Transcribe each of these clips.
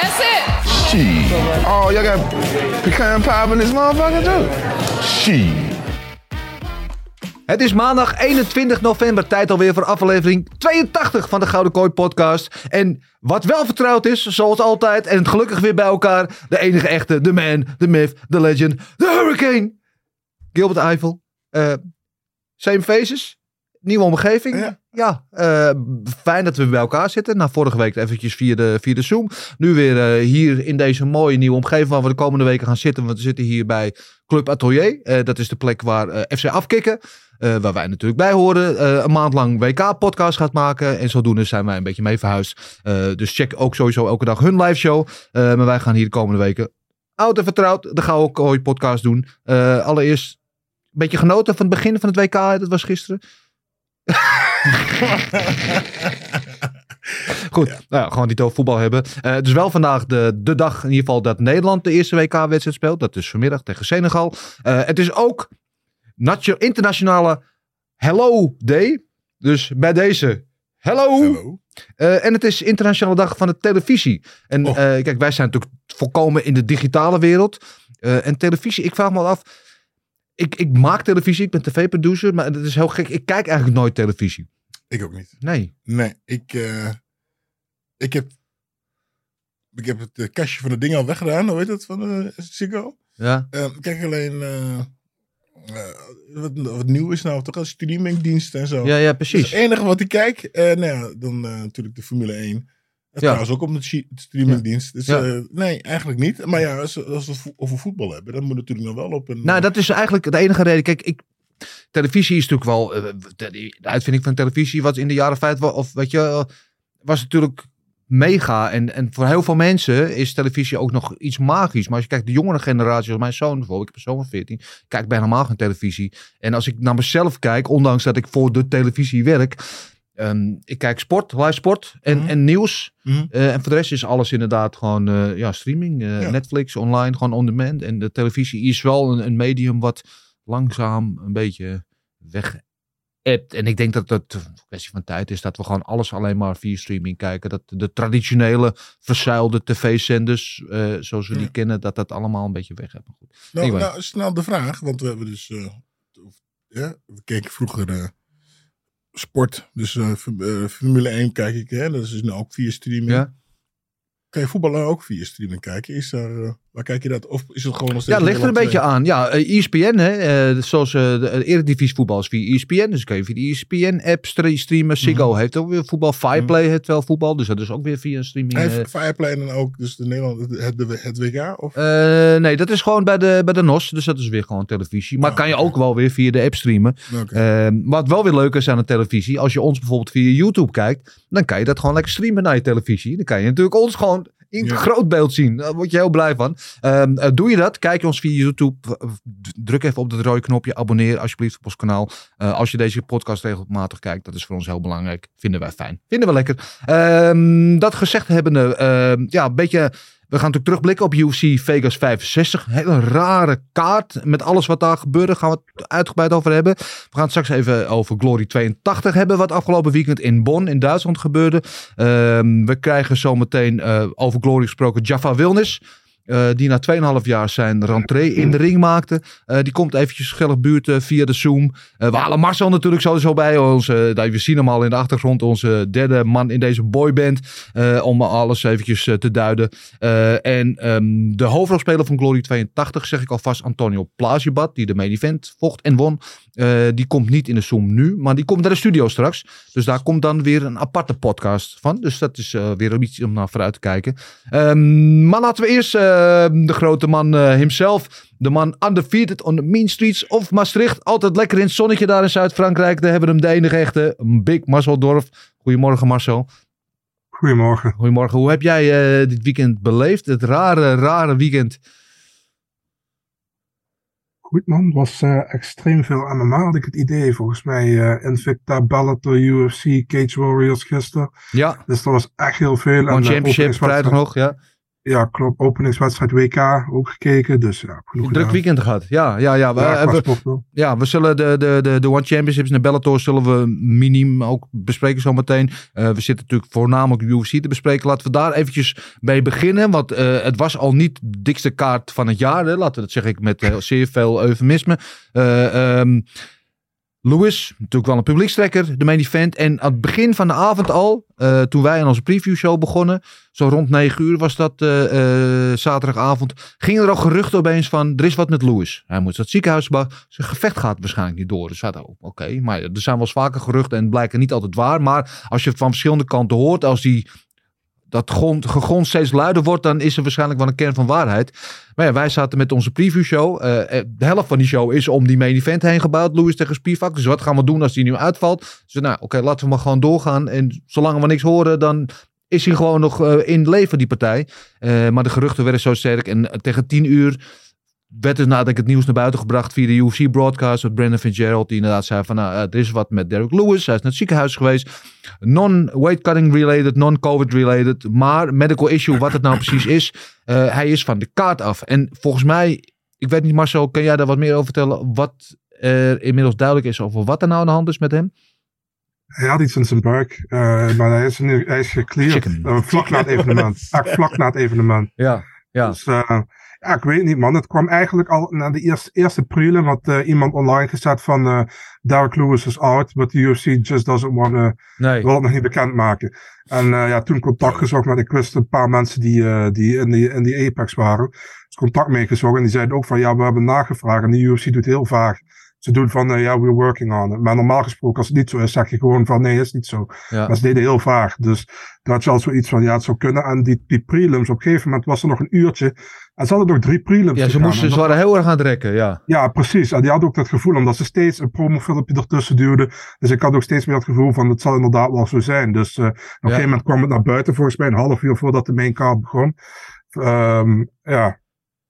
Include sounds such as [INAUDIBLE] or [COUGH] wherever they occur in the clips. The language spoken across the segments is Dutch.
That's it. Shit. Oh, y'all got pecan pie in this motherfucker too? Shit. Het is maandag 21 november, tijd alweer voor aflevering 82 van de Gouden Kooi podcast. En wat wel vertrouwd is, zoals altijd, en gelukkig weer bij elkaar, de enige echte, de man, de myth, de legend, de hurricane. Gilbert Eiffel. Eh same faces, nieuwe omgeving. Ja, eh, fijn dat we bij elkaar zitten. Na vorige week eventjes via de, via de Zoom. Nu weer eh, hier in deze mooie nieuwe omgeving waar we de komende weken gaan zitten. Want we zitten hier bij Club Atelier. Eh, dat is de plek waar FC Afkikken, waar wij natuurlijk bij horen, een maand lang WK-podcast gaat maken. En zodoende zijn wij een beetje mee verhuisd. Dus check ook sowieso elke dag hun live show. Maar wij gaan hier de komende weken oud en vertrouwd de Gouden Kooi podcast doen. Allereerst een beetje genoten van het begin van het WK. Dat was gisteren. [LAUGHS] Goed, nou ja, gewoon niet over voetbal hebben. Eh, het is wel vandaag de, de dag in ieder geval dat Nederland de eerste WK-wedstrijd speelt. Dat is vanmiddag tegen Senegal. Eh, het is ook natio- internationale Hello Day. Dus bij deze, hello. Eh, en het is internationale dag van de televisie. En Oh. eh, kijk, wij zijn natuurlijk volkomen in de digitale wereld. Eh, en televisie, ik vraag me af. Ik, ik maak televisie, ik ben tv-producer, maar het is heel gek. Ik kijk eigenlijk nooit televisie. Ik ook niet. Nee. Nee, ik, eh, ik heb, ik heb het eh, kastje van de ding al weggedaan. Hoe heet dat van de Ziggo? Ja. Eh, ik kijk alleen eh, wat, wat nieuw is nou, toch een streamingdienst en zo. Ja, ja, Dus precies. het enige wat ik kijk, nou ja, dan natuurlijk de Formule 1. Ja. Trouwens ook op de streamingdienst. Dus Ja. eh, nee, eigenlijk niet. Maar ja, als, als we het over voetbal hebben, dan moet het natuurlijk nog wel op een... Nou, dat is eigenlijk de enige reden. Kijk, ik, televisie is natuurlijk wel. eh, de, de uitvinding van televisie was in de jaren 50 wel. Of weet je, eh, was natuurlijk mega. En, en voor heel veel mensen is televisie ook nog iets magisch. Maar als je kijkt, de jongere generatie, als mijn zoon bijvoorbeeld, ik heb een zoon van 14, kijkt bijna helemaal geen televisie. En als ik naar mezelf kijk, ondanks dat ik voor de televisie werk. Ehm, ik kijk sport, live sport en, Mhm. en nieuws. Mhm. Eh, en voor de rest is alles inderdaad gewoon eh, ja, streaming. eh, Ja. Netflix, online, gewoon on demand. En de televisie is wel een, een medium wat langzaam een beetje weg hebt. En ik denk dat het een kwestie van tijd is dat we gewoon alles alleen maar via streaming kijken. Dat de traditionele verzuilde tv-zenders, zoals we die kennen, dat dat allemaal een beetje weg hebben. Goed. Nou, Anyway. nou, snel de vraag, want we hebben dus. we keken vroeger sport. Dus eh, eh, Formule 1 kijk ik, hè, dat is dus nu ook via streaming. Ja? Kan je voetballen ook via streaming kijken? Is daar, eh, waar kijk je dat? Of is het gewoon nog Ja, het ligt er een beetje aan. Ja, eh, ESPN, hè, eh, zoals eh, de uh, Eredivisie voetbal is via ESPN. Dus kun je via de ESPN-app streamen. Ziggo Mhm. heeft ook weer voetbal. Fireplay heeft wel voetbal. Dus dat is ook weer via een streaming. Heeft Fireplay dan ook, dus de Nederland, het, het, het WK? Of? Nee, dat is gewoon bij de, bij de NOS. Dus dat is weer gewoon televisie. Maar Oh, kan je ook wel weer via de app streamen. Oké. Ehm, wat wel weer leuk is aan de televisie. Als je ons bijvoorbeeld via YouTube kijkt. Dan kan je dat gewoon lekker streamen naar je televisie. Dan kan je natuurlijk ons gewoon in Ja. groot beeld zien. Daar word je heel blij van. Ehm, eh, doe je dat? Kijk ons via YouTube. Druk even op het rode knopje. Abonneer alsjeblieft op ons kanaal. Eh, als je deze podcast regelmatig kijkt. Dat is voor ons heel belangrijk. Vinden wij fijn. Vinden we lekker. Ehm, dat gezegd hebbende. ehm, ja, een beetje... We gaan natuurlijk terugblikken op UFC Vegas 65. Hele rare kaart. Met alles wat daar gebeurde gaan we het uitgebreid over hebben. We gaan het straks even over Glory 82 hebben. Wat afgelopen weekend in Bonn in Duitsland gebeurde. Ehm, we krijgen zometeen eh over Glory gesproken Jaffa Wilnis. Eh, die na 2,5 jaar zijn rentree in de ring maakte. Eh, die komt eventjes gezellig buurten via de Zoom. Eh, we halen Marcel natuurlijk sowieso bij. Nou, we zien hem al in de achtergrond. Onze derde man in deze boyband. eh, om alles eventjes eh, te duiden. Eh, en ehm, de hoofdrolspeler van Glory 82, zeg ik alvast, Antonio Plazibat, die de main event vocht en won. Eh, die komt niet in de Zoom nu, maar die komt naar de studio straks. Dus daar komt dan weer een aparte podcast van. Dus dat is eh, weer iets om naar vooruit te kijken. Ehm, maar laten we eerst eh, de grote man eh, himself. De man undefeated on the mean streets of Maastricht. Altijd lekker in het zonnetje daar in Zuid-Frankrijk. Daar hebben we hem de enige echte Big Marcel Dorf. Goedemorgen Marcel. Goedemorgen. Goedemorgen. Hoe heb jij eh, dit weekend beleefd? Het rare, rare weekend. Goed man, het was eh, extreem veel MMA had ik het idee. Volgens mij eh Invicta, Bellator, UFC, Cage Warriors gisteren. Ja, Dus dat was echt heel veel. gewoon En, championship vrijdag nog. Ja. Ja, klopt. Openingswedstrijd WK ook gekeken. Dus ja, genoeg Een druk weekend gehad. Ja, ja, ja. We, Ja, we- ja, we zullen de, de, de, de One Championships en de Bellator zullen we miniem ook bespreken zometeen. Eh we zitten natuurlijk voornamelijk UFC te bespreken. Laten we daar eventjes mee beginnen. Want eh, het was al niet de dikste kaart van het jaar. Hè. Laten we dat zeg ik met eh, zeer veel eufemisme. Eh, ehm, Lewis, natuurlijk wel een publiekstrekker, de main event. En aan het begin van de avond al, eh, toen wij aan onze previewshow begonnen, zo rond 9 uur was dat eh, zaterdagavond, gingen er al geruchten opeens van, er is wat met Lewis. Hij moet dat ziekenhuis, maar zijn gevecht gaat waarschijnlijk niet door. Dus zaten, oh, oké, maar er zijn wel eens vaker geruchten en blijken niet altijd waar. Maar als je het van verschillende kanten hoort, als die dat grond, gegons steeds luider wordt, dan is er waarschijnlijk wel een kern van waarheid. Maar ja, wij zaten met onze previewshow. eh, eh, de helft van die show is om die main event heen gebouwd. Louis tegen Spivak. Dus wat gaan we doen als die nu uitvalt? Dus nou, oké, laten we maar gewoon doorgaan. En zolang we niks horen, dan is hij gewoon nog eh, in leven, die partij. Maar de geruchten werden zo sterk. En tegen tien uur werd dus nadat ik het nieuws naar buiten gebracht via de UFC broadcast met Brandon Fitzgerald. Die inderdaad zei van, nou, eh, er is wat met Derek Lewis. Hij is naar het ziekenhuis geweest. Non-weight cutting related, non-covid related. Maar medical issue, wat het nou precies is. eh, hij is van de kaart af. En volgens mij, ik weet niet Marcel, kan jij daar wat meer over vertellen? Wat er inmiddels duidelijk is over wat er nou aan de hand is met hem? Hij had iets in zijn buik, eh, maar hij is, nu, hij is gecleared. Vlak na het evenement. [LAUGHS] Vlak na het evenement. Ja, ja. Dus ja, ik weet niet man. Het kwam eigenlijk al na de eerste, eerste prelim. Had eh, iemand online gezet van eh Derek Lewis is out. But the UFC just doesn't want to Nee. wil het nog niet bekendmaken. En eh, ja, toen contact gezocht met, ik wist een paar mensen die, die, in die in die Apex waren. Dus contact meegezocht en die zeiden ook van, ja, we hebben nagevraagd en de UFC doet heel vaag. Ze doen van, eh, ja, we're working on it. Maar normaal gesproken, als het niet zo is, zeg je gewoon van, nee, is niet zo. Ja. Maar ze deden heel vaag. Dus daar had je al zoiets van, ja, het zou kunnen. En die, die prelims, op een gegeven moment was er nog een uurtje. En ze hadden nog drie prelims Ja, ze, moesten, En ze dat- waren heel erg aan het rekken, ja. ja, precies. En die had ook dat gevoel, omdat ze steeds een promofilmpje ertussen duwden. Dus ik had ook steeds meer het gevoel van, het zal inderdaad wel zo zijn. Dus eh, op een gegeven moment kwam het naar buiten, volgens mij een half uur voordat de main card begon. Ehm, ja.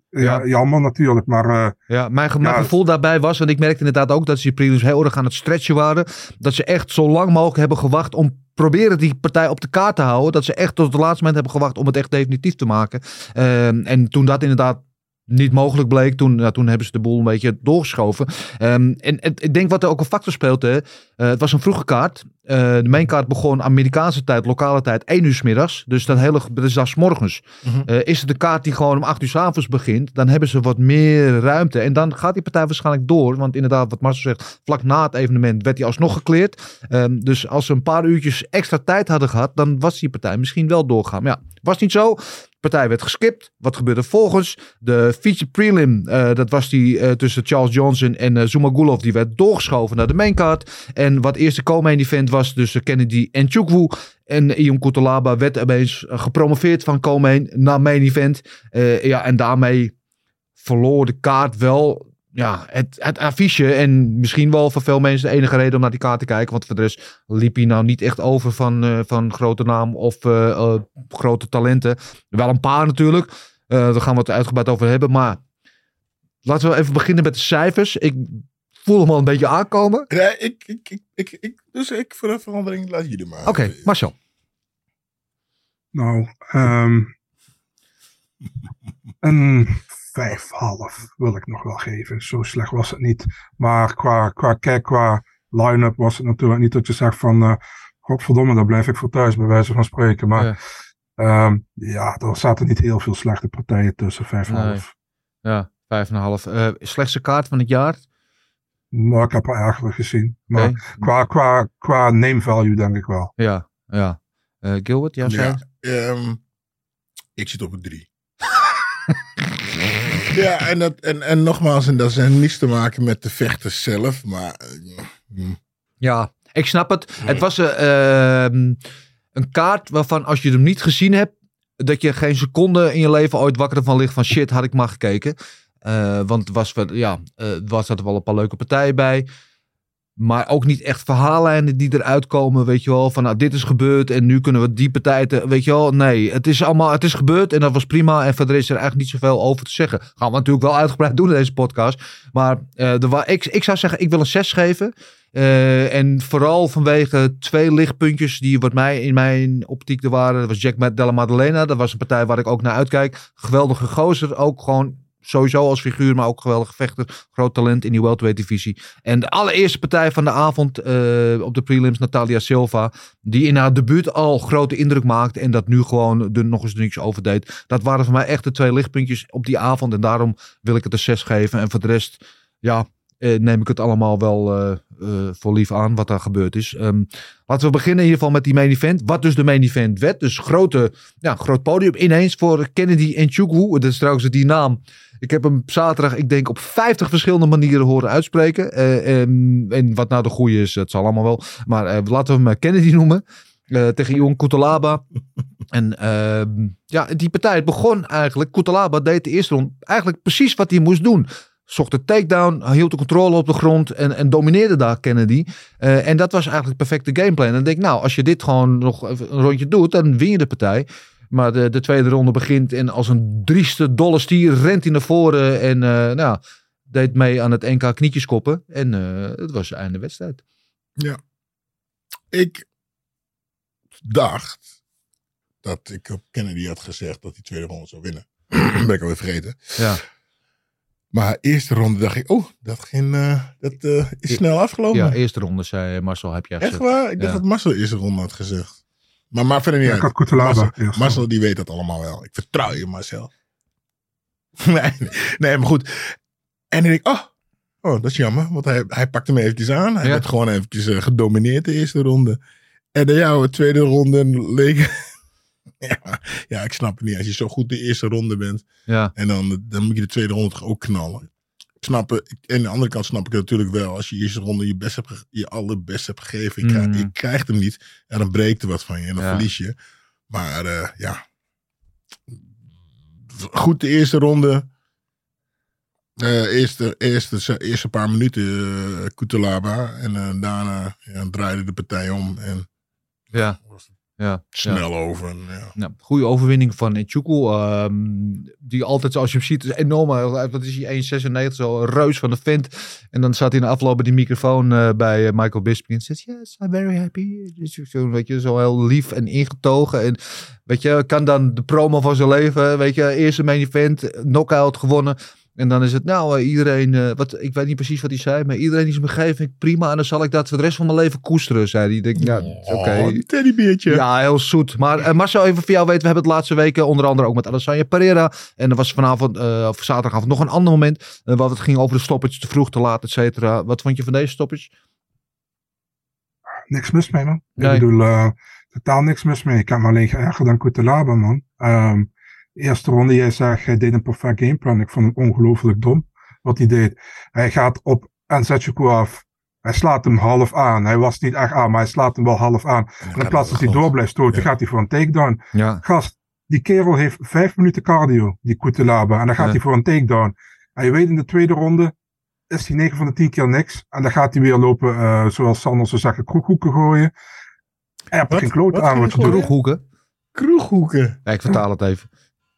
Ja, Ja. jammer natuurlijk, maar eh, Ja, mijn, ge- mijn Ja. gevoel daarbij was, want ik merkte inderdaad ook dat ze die prelims heel erg aan het stretchen waren. Dat ze echt zo lang mogelijk hebben gewacht om proberen die partij op de kaart te houden. Dat ze echt tot het laatste moment hebben gewacht om het echt definitief te maken. Ehm, en toen dat inderdaad niet mogelijk bleek, toen, nou, toen hebben ze de boel een beetje doorgeschoven. Ehm, en, en ik denk wat er ook een factor speelt, hè. Eh, het was een vroege kaart. Eh, de mainkaart begon Amerikaanse tijd, lokale tijd, 1 uur 's middags. Dus dat, hele, dat is 's morgens. Mhm. Eh, is het de kaart die gewoon om 8 uur 's avonds begint, dan hebben ze wat meer ruimte. En dan gaat die partij waarschijnlijk door. Want inderdaad, wat Marcel zegt, vlak na het evenement werd hij alsnog gekleerd. Ehm, dus als ze een paar uurtjes extra tijd hadden gehad, dan was die partij misschien wel doorgaan. Maar ja, was niet zo. Partij werd geskipt. Wat gebeurde volgens? De feature prelim, eh, dat was die eh, tussen Charles Johnson en eh Zumagulov, die werd doorgeschoven naar de maincard. En wat eerst de co-main event was tussen Kennedy en Chukwu. En Ion Kutalaba werd opeens gepromoveerd van co-main naar main event. Ja, en daarmee verloor de kaart wel ja, het, het affiche. En misschien wel voor veel mensen de enige reden om naar die kaart te kijken. Want voor de rest liep hij nou niet echt over van, eh, van grote naam of eh, eh, grote talenten. Wel een paar natuurlijk. Eh, daar gaan we het uitgebreid over hebben. Maar laten we even beginnen met de cijfers. Ik voel hem al een beetje aankomen. Nee, ik, ik, ik, ik, ik, dus ik voor de verandering laat jullie maar. Oké, Marcel. nou, ehm [LAUGHS] een vijf half wil ik nog wel geven. Zo slecht was het niet. Maar qua, qua kijk, qua line-up was het natuurlijk niet dat je zegt van, eh godverdomme, daar blijf ik voor thuis, bij wijze van spreken. Maar Ja. ja, ja er zaten niet heel veel slechte partijen tussen, vijf Nee. half. Ja, vijf en een half. Eh, slechtste kaart van het jaar? Maar ik heb er erger gezien. Maar Nee. qua, qua, qua name value denk ik wel. Ja, ja. Eh, Gilbert, jouw Ja, ehm, ik zit op een drie. [LAUGHS] ja, en, dat, en, en nogmaals, en dat heeft niets te maken met de vechters zelf, maar... eh, hm. Ja, ik snap het. Het was ehm, een kaart waarvan als je hem niet gezien hebt, dat je geen seconde in je leven ooit wakker van ligt van shit, had ik maar gekeken. Eh, want was, ja, was er wel een paar leuke partijen bij. Maar ook niet echt verhaallijnen die eruit komen, weet je wel. Van nou, dit is gebeurd en nu kunnen we die partij, te- weet je wel. Nee, het is allemaal, het is gebeurd en dat was prima. En verder is er eigenlijk niet zoveel over te zeggen. Gaan we natuurlijk wel uitgebreid doen in deze podcast. Maar eh, er wa- ik, ik zou zeggen, ik wil een 6 geven. Eh, en vooral vanwege twee lichtpuntjes die wat mij in mijn optiek er waren. Dat was Jack Della Maddalena. Dat was een partij waar ik ook naar uitkijk. Geweldige gozer. Ook gewoon sowieso als figuur, maar ook geweldige vechter. Groot talent in die welterweight divisie. En de allereerste partij van de avond eh, op de prelims, Natalia Silva. Die in haar debuut al grote indruk maakte. En dat nu gewoon er nog eens niks over deed. Dat waren voor mij echt de twee lichtpuntjes op die avond. En daarom wil ik het een 6 geven. En voor de rest, ja, eh, neem ik het allemaal wel eh, voor lief aan wat daar gebeurd is. Ehm, laten we beginnen in ieder geval met die main event. Wat dus de main event werd. Dus grote, ja, groot podium ineens voor Kennedy en Chukwu. Dat is trouwens die naam. Ik heb hem zaterdag, ik denk, op 50 verschillende manieren horen uitspreken. Eh, en, en wat nou de goede is, het zal allemaal wel. Maar eh, laten we hem eh, Kennedy noemen. Tegen Ion Kutalaba. [LAUGHS] En ehm, ja, die partij begon eigenlijk. Kutalaba deed de eerste rond eigenlijk precies wat hij moest doen. Zocht de takedown, hield de controle op de grond en, en domineerde daar Kennedy. En dat was eigenlijk perfecte gameplan. En dan denk ik, nou, als je dit gewoon nog even een rondje doet, dan win je de partij. Maar de, de tweede ronde begint en als een drieste dolle stier rent hij naar voren. En eh, nou, deed mee aan het NK knietjes koppen. En eh, het was einde wedstrijd. Ik dacht dat ik op Kennedy had gezegd dat hij tweede ronde zou winnen. [CLEARS THROAT] ben ik alweer vergeten. Ja, Maar eerste ronde dacht ik, oh, dat, ging, eh, dat is snel afgelopen. ja eerste ronde zei Marcel, heb jij Echt gezegd. waar? Ik dacht Ja. dat Marcel de eerste ronde had gezegd. Maar, maar verder niet Ja, uit. Marcel, die weet dat allemaal wel. Ik vertrouw je Marcel. [LAUGHS] nee, nee, maar goed. En dan denk ik, oh, oh, dat is jammer. Want hij, hij pakte me eventjes aan. Hij Ja. werd gewoon eventjes eh, gedomineerd de eerste ronde. En dan jouw tweede ronde leek... [LAUGHS] ja, ja, ik snap het niet. Als je zo goed de eerste ronde bent. Ja, En dan, dan moet je de tweede ronde toch ook knallen. Ik snap het. Ik- En aan de andere kant snap ik het natuurlijk wel. Als je eerste ronde je, best hebt, je allerbest hebt gegeven. Je, krijgt, Mm. je krijgt hem niet. En dan breekt er wat van je. En dan Ja. verlies je. Maar eh, ja. Goed de eerste ronde. Eh eerste, eerste, eerste paar minuten uh. En daarna ja, draaide de partij om. En ja, was ja. ja. snel over. Ja. Nou, goede overwinning van Ichuku. ehm die altijd, zoals je hem ziet, is enorm. Wat is hij? 1,96, zo een reus van de vent. En dan staat hij in de afloop die microfoon eh, bij eh, Michael Bisping. En zegt, yes, I'm very happy. Dus Zo, weet je, zo heel lief en ingetogen. En weet je, kan dan de promo van zijn leven. Weet je, eerste main event, knockout gewonnen. En dan is het, nou, eh, iedereen, eh, wat, ik weet niet precies wat hij zei, maar iedereen die is me geeft, vind ik prima. En dan zal ik dat voor de rest van mijn leven koesteren, zei hij. Ik denk, ja, oké. Oh, teddybeertje. Ja, heel zoet. Maar uh, Marcel, even voor jou weten, we hebben het laatste weken onder andere ook met Alessandra Pereira. En er was vanavond, uh, of zaterdagavond, nog een ander moment. Uh, waar het ging over de stoppage, te vroeg, te laat, et cetera. Wat vond je van deze stoppage? Niks mis mee, man. Nee. Ik bedoel, uh, totaal niks mis mee. Ik heb me alleen geërgerd aan Kutalaba, man. Um, eerste ronde, jij zegt, hij deed een perfect gameplan. Ik vond hem ongelooflijk dom wat hij deed. Hij gaat op Anzetjeku af. Hij slaat hem half aan. Hij was niet echt aan, maar hij slaat hem wel half aan. En in plaats dat hij door blijft stoten, ja. gaat hij voor een takedown. Ja. Gast, die kerel heeft vijf minuten cardio, die Kutelaba. En dan gaat ja. hij voor een takedown. En je weet in de tweede ronde is hij 9 van de 10 keer niks. En dan gaat hij weer lopen, uh, zoals Sanders zou zeggen, kroeghoeken gooien. En hebt er geen kloot aan wat je doet. Kroeghoeken? Kroeghoeken. Ja, ik vertaal het even.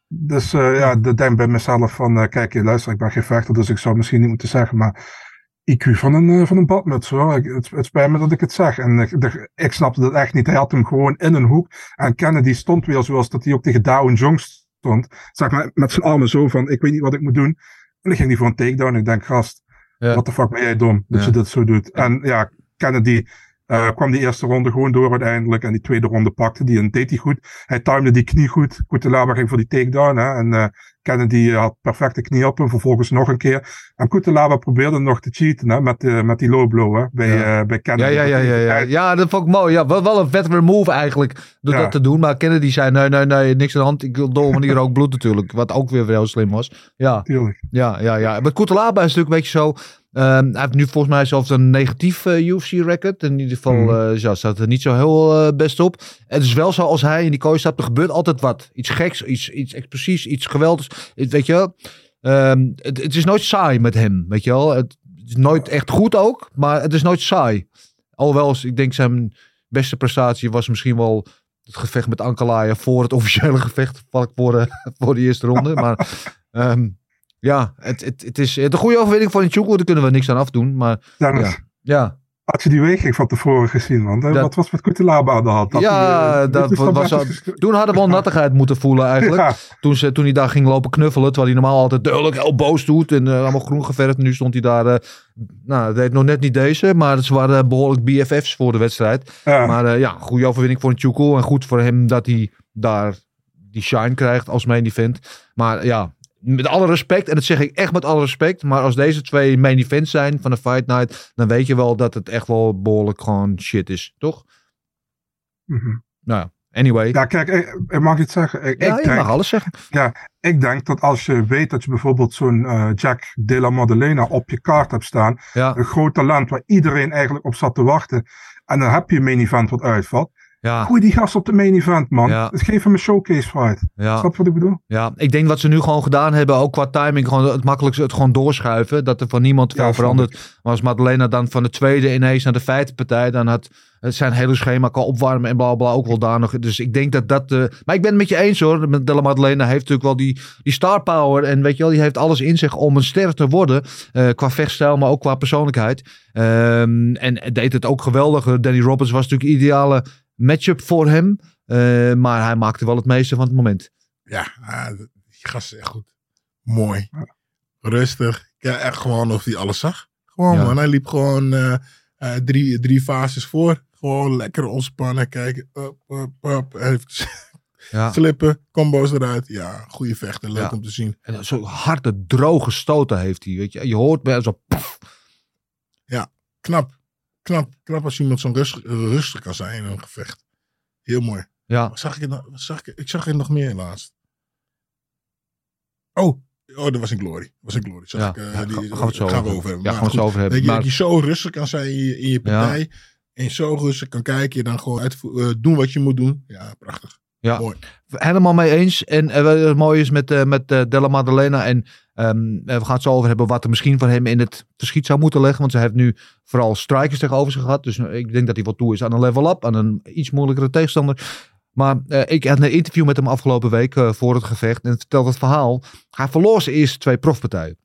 Dus uh, ja, dat denk bij mezelf van, uh, kijk, luister, ik ben geen vechter, dus ik zou misschien niet moeten zeggen, maar IQ van een, uh, van een badmuts hoor. Ik, het, het spijt me dat ik het zeg. En ik, ik, ik snapte dat echt niet. Hij had hem gewoon in een hoek. En Kennedy stond weer zoals dat hij ook tegen Dow Jong stond. Zeg maar met zijn armen zo van, ik weet niet wat ik moet doen. En dan ging hij voor een takedown. Ik denk, gast, ja. wat de fuck ben jij dom dat ja. je dit zo doet. En ja, Kennedy uh, kwam die eerste ronde gewoon door uiteindelijk. En die tweede ronde pakte die en deed hij goed. Hij timde die knie goed. Kutelaba ging voor die takedown. Hè? En uh, Kennedy had perfecte knie op hem. Vervolgens nog een keer. En Kutelaba probeerde nog te cheaten hè? Met, uh, met die low blow hè? Bij, ja. bij Kennedy. Ja, ja, ja, ja, ja. ja, dat vond ik mooi. Ja, wel, wel een veteran move eigenlijk. Door ja. dat te doen. Maar Kennedy zei nee, nee, nee. Niks aan de hand. Ik wil door manier ook bloed natuurlijk. Wat ook weer heel slim was. Ja, Tuurlijk. ja, ja. ja. Maar Kutelaba is natuurlijk een beetje zo... Um, hij heeft nu volgens mij zelfs een negatief uh, UFC-record. In ieder geval mm. uh, ja, staat er niet zo heel uh, best op. Het is wel zo als hij in die kooi staat, er gebeurt altijd wat. Iets geks, iets, iets explosiefs, iets geweldigs. Het, weet je wel. Um, het, het, is nooit saai met hem, weet je wel. Het, is nooit echt goed ook, maar het is nooit saai. Alhoewel, ik denk zijn beste prestatie was misschien wel het gevecht met Ankalaaya voor het [LAUGHS] officiële gevecht voor de, voor de eerste ronde. Maar ehm, ja, het, het, het is een goede overwinning voor Nchukwu, daar kunnen we niks aan afdoen. Maar ja, ja. had je die weging van tevoren gezien? Want eh, Dat- wat was met Kutelaba aan de hand? Dat Ja, eh, dat was- toen hadden we nattigheid moeten voelen eigenlijk. Ja, Toen, ze, toen hij daar ging lopen knuffelen, terwijl hij normaal altijd duidelijk heel boos doet en eh, allemaal groen geverfd. Nu stond hij daar, nou, deed nog net niet deze, maar ze waren behoorlijk BFF's voor de wedstrijd. ja. Maar ja, goede overwinning voor Nchukwu en goed voor hem dat hij daar die shine krijgt als main event. Maar ja, met alle respect, en dat zeg ik echt met alle respect, maar als deze twee main events zijn van de Fight Night, dan weet je wel dat het echt wel behoorlijk gewoon shit is, toch? Mhm. Nou ja, anyway. ja, kijk, ik, ik mag iets zeggen. Ik, Ja, ik, denk, mag alles zeggen. ik denk dat als je weet dat je bijvoorbeeld zo'n eh, Jack de la Maddalena op je kaart hebt staan, Ja, een groot talent waar iedereen eigenlijk op zat te wachten, en dan heb je een main event wat uitvalt, ja, gooi die gast op de main event, man. Ja. Dus geef hem een showcase fight. ja. Snap je wat ik bedoel? Ja, ik denk wat ze nu gewoon gedaan hebben, ook qua timing, gewoon het makkelijkste, het gewoon doorschuiven. Dat er van niemand veel Ja, verandert. Maar als Madalena dan van de tweede ineens naar de vijfde partij, dan had het zijn hele schema kan opwarmen en bla bla ook wel daar nog. Dus ik denk dat dat. eh, maar ik ben het met je eens hoor. Della Madalena heeft natuurlijk wel die, die star power. En weet je wel, die heeft alles in zich om een ster te worden. eh, qua vechtstijl, maar ook qua persoonlijkheid. Ehm, en deed het ook geweldig. Danny Roberts was natuurlijk ideale matchup voor hem. Eh, maar hij maakte wel het meeste van het moment. Ja, ah, die gast is echt goed. Mooi. Rustig. Ja, echt gewoon of hij alles zag. Gewoon Ja. man, hij liep gewoon eh, drie, drie fases voor. Gewoon lekker ontspannen, kijken. Up, up, up. Even [LAUGHS] Ja. flippen, combo's eruit. Ja, goede vechter, leuk Ja. om te zien. En zo harde, droge stoten heeft hij. Weet je, je hoort bij zo. poef. Knap. Knap. Knap als iemand zo rust, rustig kan zijn in een gevecht. Heel mooi. Ja, Wat zag ik, het zag ik, ik zag er nog meer laatst. Oh, oh, dat was een glory. Dat was een glory. Zag ja. ik, Ja, die, gaan we het zo gaan we over hebben. Ja, Maar gaan we het over hebben. Dat je, Maar, dat je zo rustig kan zijn in je, in je partij. En zo rustig kan kijken. Je dan gewoon uitvo- eh, doen wat je moet doen. Ja, prachtig. ja, Mooi. helemaal mee eens. En eh, wat het mooie is met, eh, met Della Maddalena. En ehm, eh, we gaan het zo over hebben wat er misschien van hem in het verschiet zou moeten leggen. Want ze heeft nu vooral strikers tegenover zich gehad. Dus eh, ik denk dat hij wat toe is aan een level up. Aan een iets moeilijkere tegenstander. Maar eh, ik had een interview met hem afgelopen week voor het gevecht. En het vertelt het verhaal. Hij verloor zijn eerste twee profpartijen.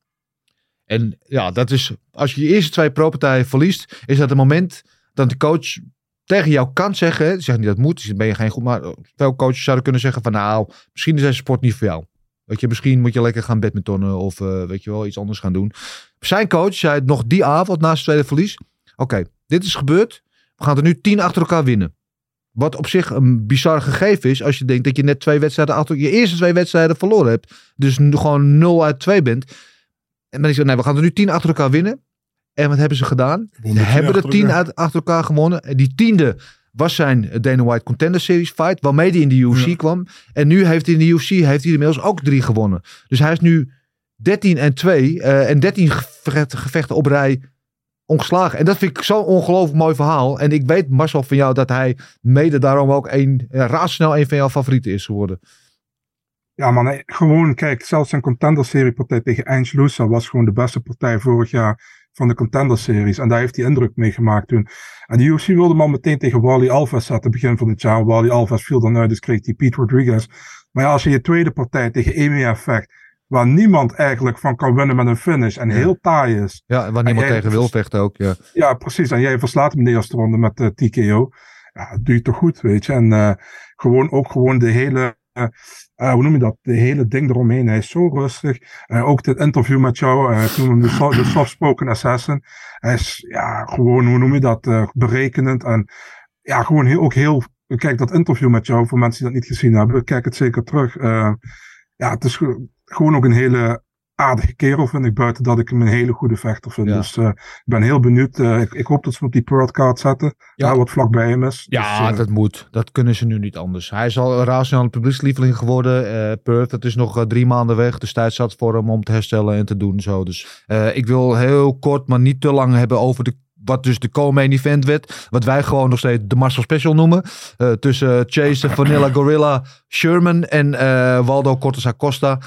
En ja, dat is, als je je eerste twee pro-partijen verliest, is dat het moment dat de coach tegen jou kan zeggen, hè, zegt niet dat moet, dus ben je geen goed, maar veel coaches zouden kunnen zeggen van nou, misschien is deze sport niet voor jou. Weet je, misschien moet je lekker gaan badmintonnen of eh, weet je wel, iets anders gaan doen. Zijn coach zei het nog die avond na zijn tweede verlies, oké, dit is gebeurd, we gaan er nu tien achter elkaar winnen. Wat op zich een bizar gegeven is als je denkt dat je net twee wedstrijden achter je eerste twee wedstrijden verloren hebt. Dus nu gewoon 0 uit 2 bent. En dan is het, nee, we gaan er nu tien achter elkaar winnen. En wat hebben ze gedaan? Ze hebben er tien uit, achter elkaar gewonnen. En die tiende was zijn Dana White Contender Series fight. Waarmee hij in de UFC Ja. kwam. En nu heeft hij in de UFC heeft hij inmiddels ook drie gewonnen. Dus hij is nu 13 en 2. eh, en 13 gevechten, op rij ongeslagen. En dat vind ik zo'n ongelooflijk mooi verhaal. En ik weet Marcel van jou dat hij mede daarom ook een, ja, razendsnel een van jouw favorieten is geworden. Ja, man, nee, gewoon, kijk, zelfs zijn contender-serie partij tegen Ange Lusa was gewoon de beste partij vorig jaar van de contender-series. En daar heeft hij indruk mee gemaakt toen. En de UFC wilde hem al meteen tegen Wally Alves zetten, begin van het jaar. Wally Alves viel dan uit, dus kreeg hij Pete Rodriguez. Maar ja, als je je tweede partij tegen EMEA vecht, waar niemand eigenlijk van kan winnen met een finish en Ja. heel taai is. Ja, waar niemand tegen wil vechten ook. Ja. Ja, precies. En jij verslaat hem in de eerste ronde met de TKO. Ja, dat doe je toch goed, weet je. En eh, gewoon ook gewoon de hele, eh, eh, hoe noem je dat? De hele ding eromheen. Hij is zo rustig. Eh, ook dit interview met jou, eh, ik de, so- de soft-spoken assassin. Hij is, ja, gewoon, hoe noem je dat? berekenend en ja, gewoon heel, ook heel, kijk dat interview met jou, voor mensen die dat niet gezien hebben, kijk het zeker terug. Ja, het is ge- gewoon ook een hele aardige kerel, vind ik, buiten dat ik hem een hele goede vechter vind. Ja. Dus eh, ik ben heel benieuwd. eh, ik, ik hoop dat ze hem op die Pearl card zetten, Ja. wat vlakbij hem is. Ja, Dus, eh, dat moet. Dat kunnen ze nu niet anders. Hij is al een razendsnel publiekslieveling geworden. Perth, dat is nog drie maanden weg. Dus tijd zat voor hem om te herstellen en te doen. Zo. Dus ik wil heel kort, maar niet te lang hebben over de, wat dus de co-main event werd. Wat wij gewoon nog steeds de Marcel Special noemen. Tussen Chase, Vanilla Gorilla, Sherman en Waldo Cortes Acosta.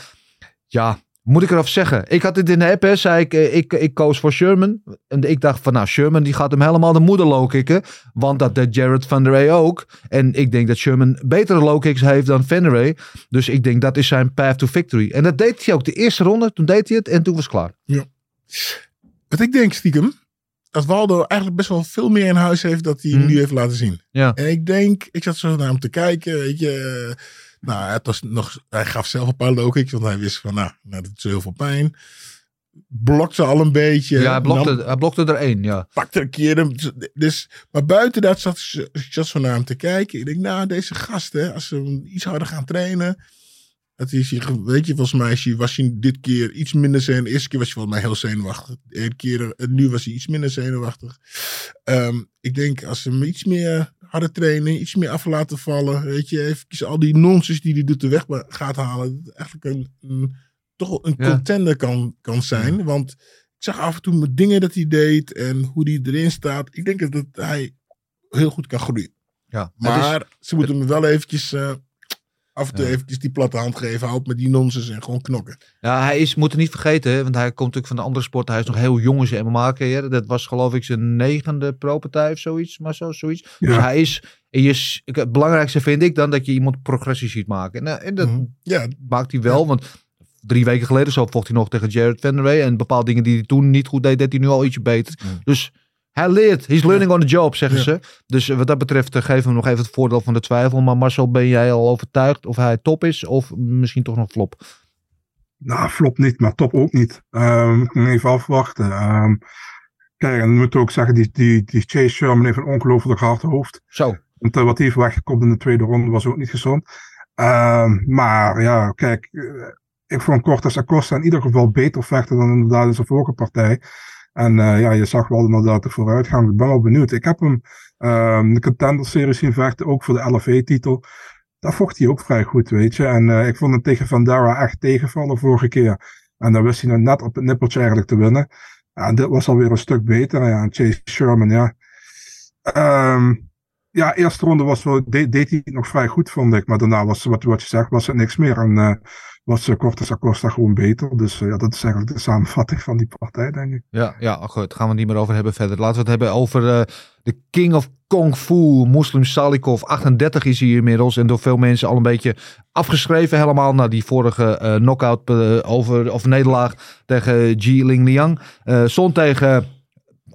Ja, Moet ik eraf zeggen. Ik had het in de app, hè, zei ik, eh, ik, ik koos voor Sherman. En ik dacht van, nou, Sherman die gaat hem helemaal de moeder low kicken. Want dat deed Jared Van der Ray ook. En ik denk dat Sherman betere low kicks heeft dan Van der Ray. Dus ik denk dat is zijn path to victory. En dat deed hij ook de eerste ronde. Toen deed hij het en toen was het klaar. Wat ik denk stiekem, dat Waldo eigenlijk best wel veel meer in huis heeft dat hij Mhm. nu heeft laten zien. Ja. En ik denk, ik zat zo naar hem te kijken, weet je. Nou, het was nog, hij gaf zelf een paar low kicks, want hij wist van, nou, nou dat doet zo heel veel pijn. Blokte al een beetje. Ja, hij blokte, nam- hij blokte er één, ja. pakte een keer. hem. Dus, maar buiten dat zat ik zo naar hem te kijken. Ik denk, nou, deze gast, hè, als ze hem iets harder gaan trainen. Dat is ge- weet je, volgens mij was hij dit keer iets minder zenuwachtig. De eerste keer was hij volgens mij heel zenuwachtig. De keer, eh, nu was hij iets minder zenuwachtig. Ehm, ik denk, als ze hem iets meer harder trainen, iets meer af laten vallen. Weet je, even al die nonsens die hij doet de weg gaat halen. Dat het eigenlijk een, een, toch een Ja. contender kan, kan zijn. Want ik zag af en toe met dingen dat hij deed en hoe hij erin staat. Ik denk dat, hij heel goed kan groeien. ja. Het is- Maar ze moeten me wel eventjes eh, af en toe eventjes die platte hand geven. Hou op met die nonsens en gewoon knokken. Ja, hij is, moet het niet vergeten, hè, want hij komt natuurlijk van de andere sport. Hij is nog heel jong in zijn MMA-carrière. Dat was geloof ik zijn negende pro-partij of zoiets. Maar zo, zoiets. Dus hij is, en je, het belangrijkste vind ik dan dat je iemand progressie ziet maken. En, eh, en dat Mhm. Ja, maakt hij wel, want drie weken geleden zo vocht hij nog tegen Jared Van der Ray. En bepaalde dingen die hij toen niet goed deed, deed hij nu al ietsje beter. Mhm. Dus hij leert. He's learning on the job, zeggen ze. Dus eh, wat dat betreft eh, geven we hem nog even het voordeel van de twijfel. Maar Marcel, ben jij al overtuigd of hij top is of misschien toch nog flop? Nou, flop niet, maar top ook niet. Moet even afwachten. Ehm, kijk, en dan moet ik ook zeggen, die, die, die Chase Sherman heeft een ongelooflijk hard hoofd. Zo. Want eh, wat hij heeft weggekomen in de tweede ronde was ook niet gezond. Ehm, maar ja, kijk, ik vond Cortes Acosta in ieder geval beter vechten dan inderdaad in zijn vorige partij. En eh, ja, je zag wel inderdaad de vooruitgang. Ik ben wel benieuwd. Ik heb hem ehm de Contender Series zien vechten, ook voor de LFA-titel. Daar vocht hij ook vrij goed, weet je. En eh, ik vond hem tegen Vandara echt tegenvallen vorige keer. En dan wist hij nou net op het nippertje eigenlijk te winnen. En dit was alweer een stuk beter. Ja, Chase Sherman, ja. Ehm, ja, eerste ronde was wel, deed, hij nog vrij goed, vond ik. Maar daarna was, wat, wat je zegt, was het niks meer. En eh, was uh, Cortes Acosta gewoon beter. Dus eh, ja, dat is eigenlijk de samenvatting van die partij, denk ik. Ja, ja goed, daar gaan we het niet meer over hebben verder. Laten we het hebben over eh, de King of Kung Fu, Muslim Salikov. 38 is hij inmiddels en door veel mensen al een beetje afgeschreven helemaal. Na die vorige eh knockout over, of nederlaag tegen Ji Ling Liang. Stond tegen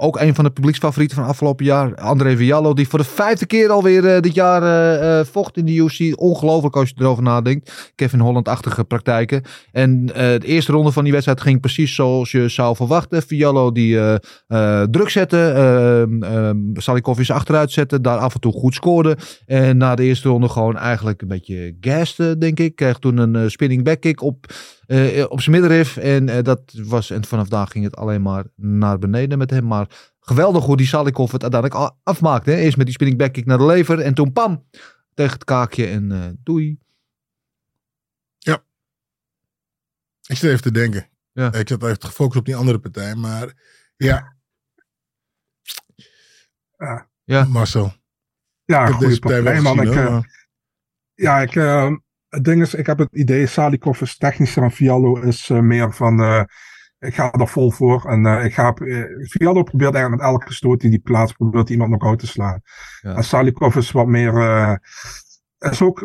ook een van de publieksfavorieten van afgelopen jaar. André Viallo, die voor de vijfde keer alweer eh, dit jaar eh, eh, vocht in de UFC. Ongelooflijk als je erover nadenkt. Kevin Holland-achtige praktijken. En de eerste ronde van die wedstrijd ging precies zoals je zou verwachten. Viallo die druk zette. Uh, Salikov is achteruit zetten. Daar af en toe goed scoorde. En na de eerste ronde gewoon eigenlijk een beetje gaste, denk ik. Kreeg toen een spinning back kick op, eh, op zijn middenrif. En eh, dat was, en vanaf daar ging het alleen maar naar beneden met hem. Maar geweldig hoe die Salikov het uiteindelijk afmaakte. Hè. Eerst met die spinning back kick naar de lever. En toen pam, tegen het kaakje en eh, doei. ik zit even te denken. Ja. Ik zat even gefocust op die andere partij. Maar ja. Ja. Ja. Marcel. Ja, ik goede deze partij man. Ik, eh, Ja, ik, eh, het ding is, ik heb het idee, Salikov is technischer en Fiallo is eh, meer van, eh, ik ga er vol voor. En eh, ik ga, Fiallo probeert eigenlijk met elke stoot die die plaats probeert iemand nog uit te slaan. Ja. En Salikov is wat meer, is ook,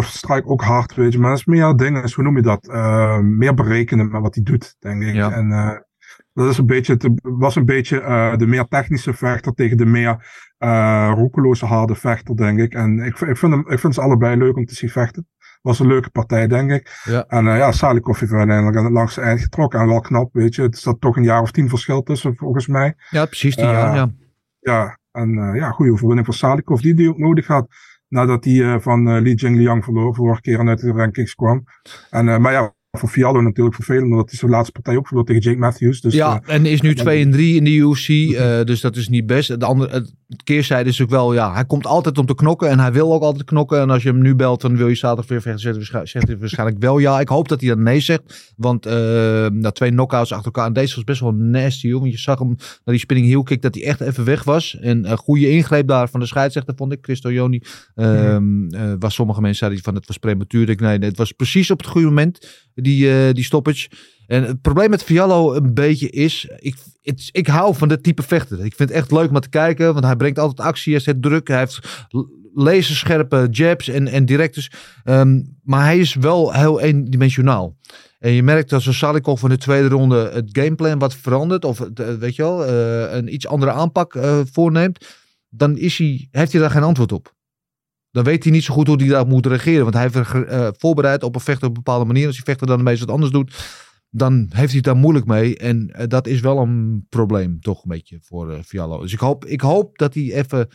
strijkt ook hard, weet je, maar is meer dingen, is, hoe noem je dat, meer berekenen met wat hij doet, denk ik. Ja. En dat is een beetje, was een beetje de meer technische vechter tegen de meer eh roekeloze harde vechter, denk ik. En ik, ik, vind hem, ik vind ze allebei leuk om te zien vechten. Was een leuke partij, denk ik. Ja. En eh, ja, Salikov heeft uiteindelijk aan het langste eind getrokken. En wel knap, weet je. Het staat toch een jaar of tien verschil tussen, volgens mij. Ja, precies die Eh, jaar, ja. Ja, en eh, ja, goede overwinning voor Salikov, die die ook nodig had. Nadat hij eh, van eh Li Jingliang verloor, vorige keer en uit de rankings kwam. En, eh, maar ja, voor Fiallo natuurlijk vervelend, omdat hij zijn laatste partij ook verloor tegen Jake Matthews. Dus, ja, eh, en is nu dan- 2 en 3 in de UFC, eh, dus dat is niet best. De andere, keerzijde is ook wel, ja, hij komt altijd om te knokken en hij wil ook altijd knokken. En als je hem nu belt, dan wil je zaterdag weer vechten, zegt hij waarsch- zegt hij waarschijnlijk wel ja. Ik hoop dat hij dan nee zegt, want eh na twee knockouts achter elkaar, en deze was best wel nasty, hoor. want je zag hem naar die spinning heel kick dat hij echt even weg was. En een goede ingreep daar van de scheidsrechter vond ik, Christo Joni. Ehm eh, waar sommige mensen zeiden van het was prematuur. Ik, nee, nee, het was precies op het goede moment, die, eh, die stoppage. En het probleem met Fiallo een beetje is, ik, het- ik hou van dit type vechter. Ik vind het echt leuk om te kijken, want hij brengt altijd actie, hij zet druk, hij heeft laserscherpe jabs en, en. Ehm, maar hij is wel heel eendimensionaal. En je merkt dat zo'n Salikov in de tweede ronde het gameplan wat verandert, of het, eh, weet je wel, eh, een iets andere aanpak eh, voorneemt, dan is hij, heeft hij daar geen antwoord op. Dan weet hij niet zo goed hoe hij daar moet reageren. Want hij heeft eh, voorbereid op een vechter op een bepaalde manier. Als die vechter dan ineens wat anders doet, dan heeft hij daar moeilijk mee. En eh, dat is wel een probleem, toch een beetje, voor eh Fiallo. Dus ik hoop, ik hoop dat hij even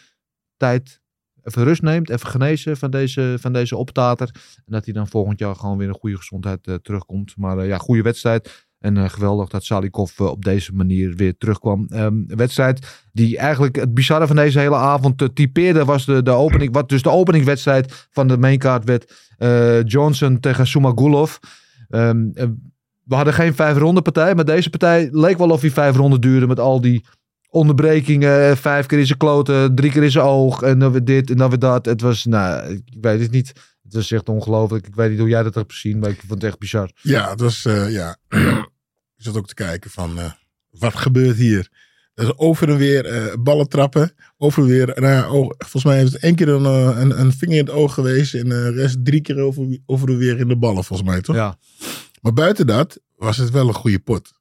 tijd, even rust neemt. Even genezen van deze, van deze optater. En dat hij dan volgend jaar gewoon weer in goede gezondheid eh, terugkomt. Maar ja, goede wedstrijd. En geweldig dat Salikov op deze manier weer terugkwam. Ehm, een wedstrijd die eigenlijk het bizarre van deze hele avond typeerde was de, de opening. Wat dus de openingswedstrijd van de maincard werd. Johnson tegen Sumagulov. Eh, we hadden geen vijf ronde partij. Maar deze partij leek wel of hij vijf ronden duurde. Met al die onderbrekingen. eh, Vijf keer in zijn kloten. Drie keer in zijn oog. En dan weer dit en dan weer dat. Het was, nou, ik weet het niet. Het was echt ongelooflijk. Ik weet niet hoe jij dat hebt gezien. Maar ik vond het echt bizar. Ja, het was, eh, ja. [CLEARS THROAT] ik zat ook te kijken van, eh, wat gebeurt hier? Dus over en weer ballen trappen. Over en weer, nou, oh, volgens mij is het één keer een, een, een vinger in het oog geweest. En de rest drie keer over, over en weer in de ballen, volgens mij, toch? Ja. Maar buiten dat was het wel een goede pot.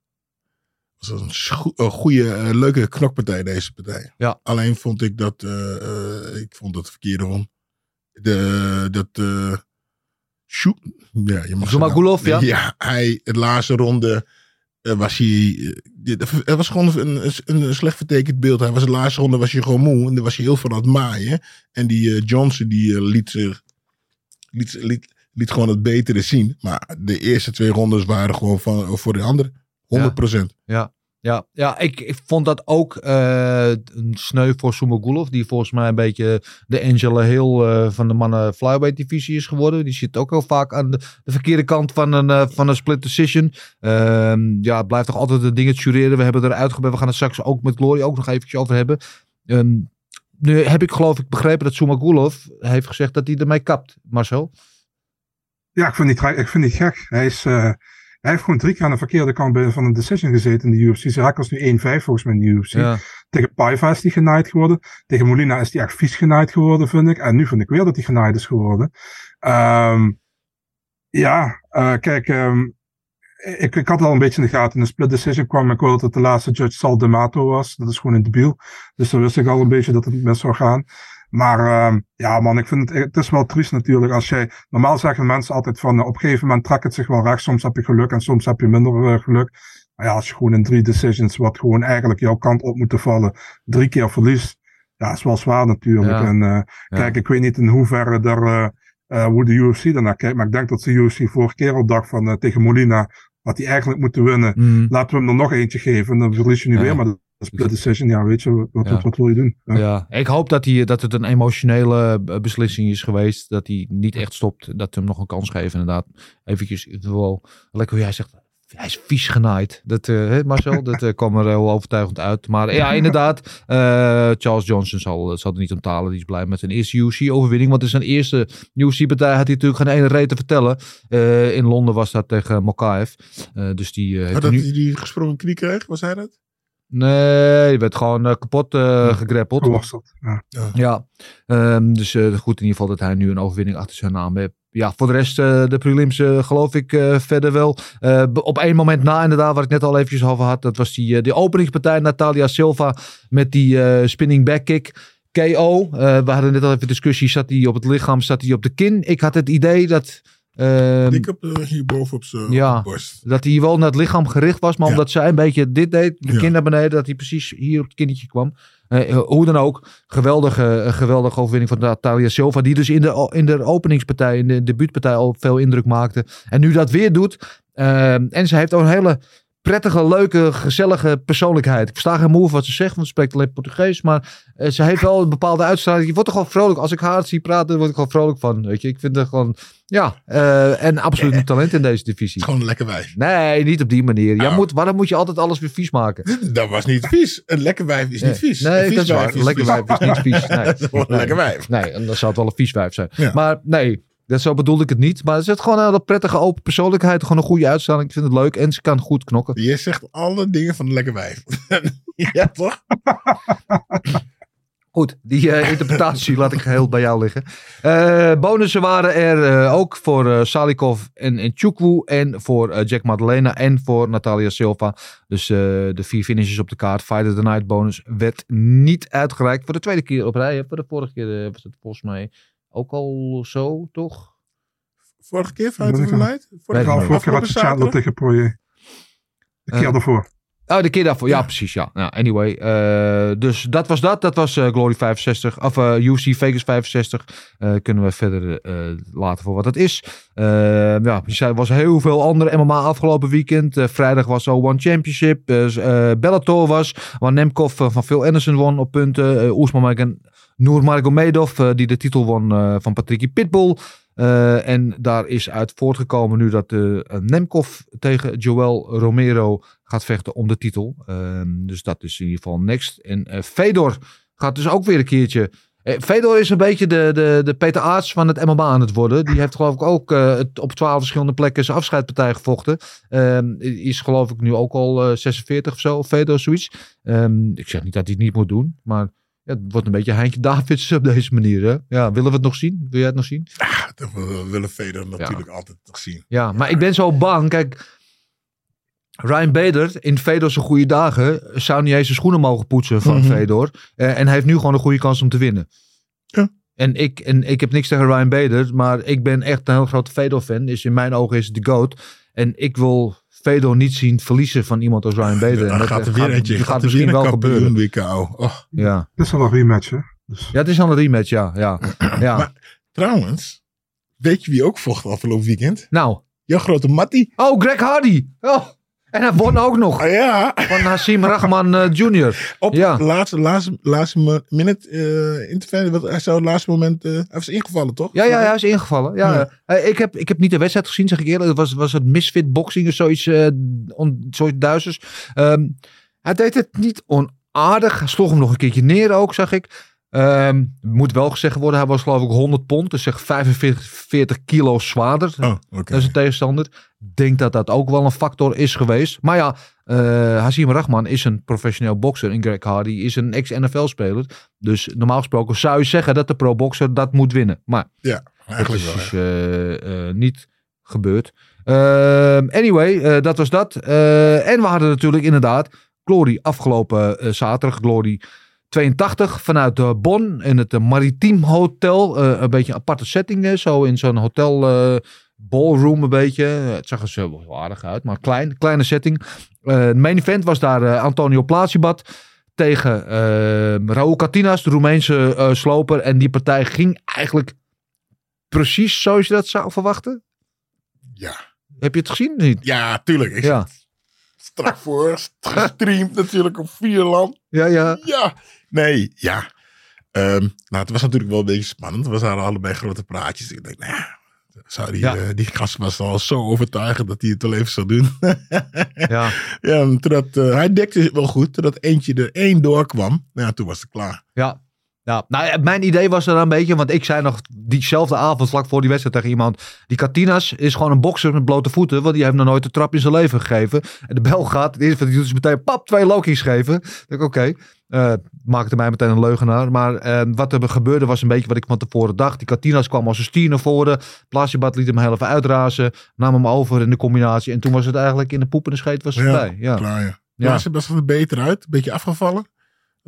Het was een, een goede, eh, leuke knokpartij, deze partij. Ja. Alleen vond ik dat, eh, eh, ik vond het verkeerde won. De, dat, shoot, ja, je mag Zumagulov, ja? Ja, hij, het laatste ronde was hij, het was gewoon een, een, een slecht vertekend beeld. Hij was de laatste ronde was hij gewoon moe en dan was hij heel veel aan het maaien. En die Johnson die liet zich, liet, liet, liet gewoon het betere zien. Maar de eerste twee rondes waren gewoon van, voor de andere 100%. Ja, ja, ja ik, ik vond dat ook eh, een sneu voor Sumagulov. Die volgens mij een beetje de Angela Hill eh, van de mannen flyweight divisie is geworden. Die zit ook heel vaak aan de, de verkeerde kant van een, eh, van een split decision. Ehm, ja, blijft toch altijd de dingen jureren. We hebben er uitgebreid. We gaan het straks ook met Glory ook nog eventjes over hebben. Ehm, nu heb ik geloof ik begrepen dat Sumagulov heeft gezegd dat hij ermee kapt. Marcel? Ja, ik vind het niet, ik vind niet gek. Hij, is, eh, hij heeft gewoon drie keer aan de verkeerde kant van een decision gezeten in de UFC. Record is nu 1-5 volgens mij in de UFC. Ja. Tegen Paiva is hij genaaid geworden. Tegen Molina is hij echt vies genaaid geworden, vind ik. En nu vind ik weer dat hij genaaid is geworden. Ehm, ja, eh, kijk, ehm, ik, ik had al een beetje in de gaten. In de split decision kwam ik wel dat het de laatste judge Sal D'Amato was. Dat is gewoon een debiel. Dus dan wist ik al een beetje dat het niet mis zou gaan. Maar ehm, ja man, ik vind het, het is wel triest natuurlijk. Als jij, normaal zeggen mensen altijd van eh, op een gegeven moment trekt het zich wel recht. Soms heb je geluk en soms heb je minder eh, geluk. Maar ja, als je gewoon in drie decisions, wat gewoon eigenlijk jouw kant op moeten vallen, drie keer verliest. Ja, is wel zwaar natuurlijk. Ja. En eh, kijk, ik weet niet in hoeverre er, hoe de UFC daarnaar kijkt. Maar ik denk dat de UFC vorige keer al dacht van tegen Molina, had hij eigenlijk moeten winnen. Mm. Laten we hem er nog eentje geven. En dan verlies je nu Ja. weer. Maar split decision. Ja, weet je, wat, Ja. wat, wat wil je doen? Ja. Ja, ik hoop dat, hij, dat het een emotionele eh, beslissing is geweest. Dat hij niet echt stopt. Dat we hem nog een kans geven, inderdaad. Eventjes, wel lekker hoe jij zegt. Hij is vies genaaid. Dat, eh, hè, Marcel, [LAUGHS] dat eh, kwam er heel overtuigend uit. Maar ja, inderdaad. eh, Charles Johnson zal, zal er niet om talen. Die is blij met zijn eerste UFC-overwinning. Want in zijn eerste UFC-partij had hij natuurlijk geen ene reet te vertellen. Eh, in Londen was dat tegen Mokaev. Eh, dus die heeft Had dat nu... hij die gesprongen knie kreeg? Was hij dat? Nee, die werd gewoon eh, kapot eh gegrappeld. Geworsteld. Ja. Ja, ehm, dus eh, goed in ieder geval dat hij nu een overwinning achter zijn naam heeft. Ja, voor de rest, eh, de prelims eh, geloof ik eh, verder wel. Eh, op één moment na inderdaad, waar ik net al eventjes over had. Dat was die, eh, die openingspartij Natalia Silva met die eh, spinning back kick. KO. Eh, we hadden net al even discussie. Zat hij op het lichaam, zat hij op de kin? Ik had het idee dat... ehm, Dik op, de- hierboven op zijn Ja. borst. dat hij wel naar het lichaam gericht was, maar Ja. omdat zij een beetje dit deed, de Ja. kin naar beneden, dat hij precies hier op het kinnetje kwam. Eh, hoe dan ook, geweldige, geweldige overwinning van Natalia Silva, die dus in de, in de openingspartij, in de debuutpartij al veel indruk maakte. En nu dat weer doet. eh, en ze heeft ook een hele prettige, leuke, gezellige persoonlijkheid. Ik versta geen moe wat ze zegt, want ze spreekt alleen Portugees. Maar eh, ze heeft wel een bepaalde uitstraling. Je wordt er gewoon vrolijk. Als ik haar zie praten, word ik gewoon vrolijk van. Weet je, ik vind er gewoon, ja, eh, en absoluut een talent in deze divisie. Gewoon een lekker wijf. Nee, niet op die manier. Jij Oh. moet, waarom moet je altijd alles weer vies maken? [LAUGHS] Dat was niet vies. Een lekker wijf is niet vies. Nee, Een dat is waar. Een lekker wijf is niet vies. Nee. [LAUGHS] Een lekker wijf. Nee, en dan zou het wel een vies wijf zijn. Ja. Maar nee, dat, zo bedoelde ik het niet. Maar er zit gewoon een hele prettige open persoonlijkheid. Gewoon een goede uitstraling. Ik vind het leuk. En ze kan goed knokken. Je zegt alle dingen van lekker wijf. [LAUGHS] ja, toch? [LAUGHS] Goed, die eh, interpretatie laat ik geheel bij jou liggen. Eh, bonussen waren er eh, ook voor Salikov en, en Chukwu. En voor Jack Maddalena en voor Natalia Silva. Dus de vier finishes op de kaart. Fighter the Night bonus werd niet uitgereikt. Voor de tweede keer op rij. Voor de vorige keer was het volgens mij ook al zo, toch? Vorige keer, Night? Weet Vorige keer had zaterdag? tegen Poirier. De keer Eh. daarvoor. Oh, de keer daarvoor. Ja, precies. Ja. ja anyway. eh, dus dat was dat. Dat was eh, Glory 65. Of eh UFC Vegas 65. Eh, kunnen we verder eh, laten voor wat het is. Eh, ja, er was heel veel andere MMA afgelopen weekend. Eh, vrijdag was zo One Championship. Bellator was. Waar Nemkov van Phil Anderson won op punten. Uh, Oesman Nurmagomedov. eh die de titel won eh, van Patricky Pitbull. Eh, en daar is uit voortgekomen nu dat uh, Nemkov tegen Joel Romero gaat vechten om de titel. Uh, dus dat is in ieder geval next. En uh, Fedor gaat dus ook weer een keertje. Uh, Fedor is een beetje de, de, de Peter Aarts van het MMA aan het worden. Die heeft geloof ik ook uh, op twaalf verschillende plekken zijn afscheidpartij gevochten. Um, is geloof ik nu ook al 46 of zo, Fedor zoiets. Um, ik zeg niet dat hij het niet moet doen, maar ja, het wordt een beetje Heintje Davids op deze manier. Hè? Ja, willen we het nog zien? Wil jij het nog zien? Ja, dat we willen Fedor natuurlijk ja. altijd nog zien. Ja, maar ik ben zo bang. Kijk, Ryan Bader in Fedor zijn goede dagen zou niet eens zijn schoenen mogen poetsen van mm -hmm. Fedor. Uh, en hij heeft nu gewoon een goede kans om te winnen. Ja. En ik, en ik heb niks tegen Ryan Bader, maar ik ben echt een heel grote Fedor-fan. Dus in mijn ogen is het de GOAT. En ik wil Fedor niet zien verliezen van iemand als Ryan Bader. [LAUGHS] Ja, dat gaat er weer gaat, eentje. gaat, gaat misschien wel gebeuren. Oh. Ja. Het is al een rematch, hè? Dus. Ja, het is al een rematch, ja. ja. [LAUGHS] ja. Maar trouwens, weet je wie ook vocht afgelopen weekend? Nou. Jouw grote Mattie. Oh, Greg Hardy. Oh. En hij won ook nog. Ja. Van Hassim Rahman uh, Jr. Op ja. de laatste, laatste, laatste minute uh, interview. Hij zou het laatste moment. Uh, hij was ingevallen, toch? Ja, ja, hij is ingevallen. Ja, ja. Ik, heb, ik heb niet de wedstrijd gezien, zeg ik eerlijk. Het was, was het misfit boxing of zoiets, on, zoiets duizends. Um, hij deed het niet onaardig. Hij sloeg hem nog een keertje neer ook, zag ik. Um, moet wel gezegd worden, hij was geloof ik 100 pond, dus zeg 45 40 kilo zwaarder. Oh, okay. Dat is een tegenstander. Denk dat dat ook wel een factor is geweest. Maar ja, uh, Hazim Rahman is een professioneel bokser en Greg Hardy is een ex-NFL-speler. Dus normaal gesproken zou je zeggen dat de pro-boxer dat moet winnen. Maar ja, eigenlijk dat is wel, dus, uh, uh, niet gebeurd. Ehm, anyway, dat was dat. en we hadden natuurlijk inderdaad Glory afgelopen zaterdag. Glory 82 vanuit uh, Bonn in het uh, Maritiem Hotel. Uh, een beetje een aparte setting, zo in zo'n hotel ballroom een beetje. het zag er zo wel aardig uit, maar klein, kleine setting. Het main event was daar Antonio Plasibat tegen Raúl Catinas, de Roemeense sloper. En die partij ging eigenlijk precies zoals je dat zou verwachten. Ja. Heb je het gezien? Niet? Ja, tuurlijk. Ik ja. Strak voor, gestreamd natuurlijk op Vierland. Ja, ja. Ja. Nee, ja. Um, nou, het was natuurlijk wel een beetje spannend. We hadden allebei grote praatjes. Ik denk, nou ja, zou die, ja. uh, die gast was al zo overtuigend dat hij het wel even zou doen. [LAUGHS] ja. ja totdat, uh, hij dekte wel goed, totdat eentje er één doorkwam. Nou ja, toen was het klaar. Ja. Ja, nou, mijn idee was er een beetje, want ik zei nog diezelfde avond, vlak voor die wedstrijd tegen iemand. Die Katinas is gewoon een bokser met blote voeten, want die heeft nog nooit een trap in zijn leven gegeven. En de bel gaat, het eerste wat hij doet is meteen pap, twee Loki's geven. Dan denk ik, oké, okay. Uh, maakte mij meteen een leugenaar. Maar uh, wat er gebeurde was een beetje wat ik van tevoren dacht. Die Katinas kwam als een stier naar voren. Plasjebat liet hem heel even uitrazen, nam hem over in de combinatie. En toen was het eigenlijk in de poep en de scheet was het ja, voorbij. Ja, klaar ja. Ja, ja. ze best wel beter uit, een beetje afgevallen.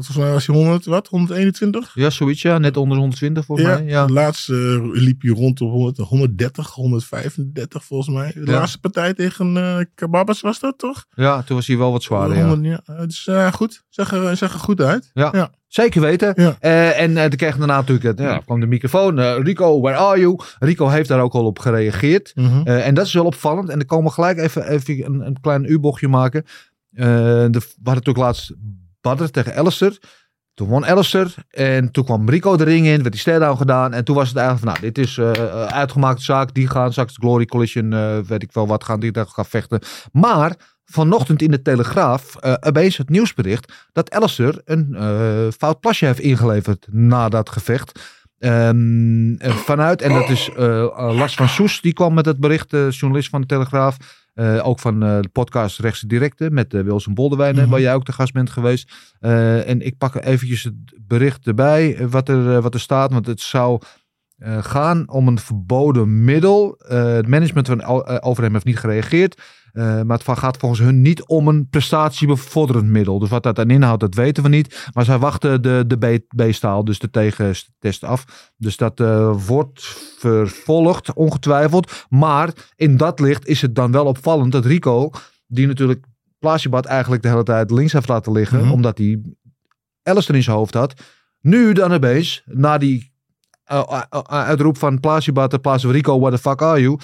Volgens mij was hij 100, wat? 121? Ja, zoiets ja. Net onder 120 volgens mij. Ja. De laatste eh, liep hij rond de 100, 130, 135 volgens mij. De Ja. laatste partij tegen eh Kababas was dat toch? ja, toen was hij wel wat zwaarder. Ja. 100, ja. Eh, Dus goed, zag er, zag er goed uit. Ja. Zeker weten. Ja. Eh, en toen kreeg daarna natuurlijk, ja, kwam de microfoon. Rico, where are you? Rico heeft daar ook al op gereageerd. Mhm. En dat is wel opvallend. En dan komen we gelijk even, even een, een klein U-bochtje maken. De, we hadden natuurlijk laatst Badr tegen Alistair. Toen won Alistair. En toen kwam Rico de ring in. Werd die stare-down gedaan. En toen was het eigenlijk van, nou, dit is eh, uitgemaakte zaak. Die gaan straks Glory Collision, eh, weet ik wel wat, gaan die daar gaan vechten. Maar vanochtend in de Telegraaf eh opeens het nieuwsbericht dat Alistair een fout plasje heeft ingeleverd na dat gevecht. Ehm, eh, vanuit, en dat is Lars van Soes, die kwam met het bericht, de journalist van de Telegraaf. Eh, ook van eh, de podcast Rechtse Directe met eh, Wilson Bolderwijnen, Mhm. waar jij ook de gast bent geweest. En ik pak eventjes het bericht erbij, wat er, wat er staat. Want het zou gaan om een verboden middel. Het management van Overhem heeft niet gereageerd. Eh, maar het gaat volgens hun niet om een prestatiebevorderend middel. Dus wat dat dan inhoudt, dat weten we niet. Maar zij wachten de, de B-staal, dus de tegentest af. Dus dat eh, wordt vervolgd, ongetwijfeld. Maar in dat licht is het dan wel opvallend dat Rico, die natuurlijk Plasiebad eigenlijk de hele tijd links heeft laten liggen, Mhm. omdat hij Alistair in zijn hoofd had. Nu dan opeens, na die eh, eh, eh, uitroep van Plasiebad, Rico, what the fuck are you?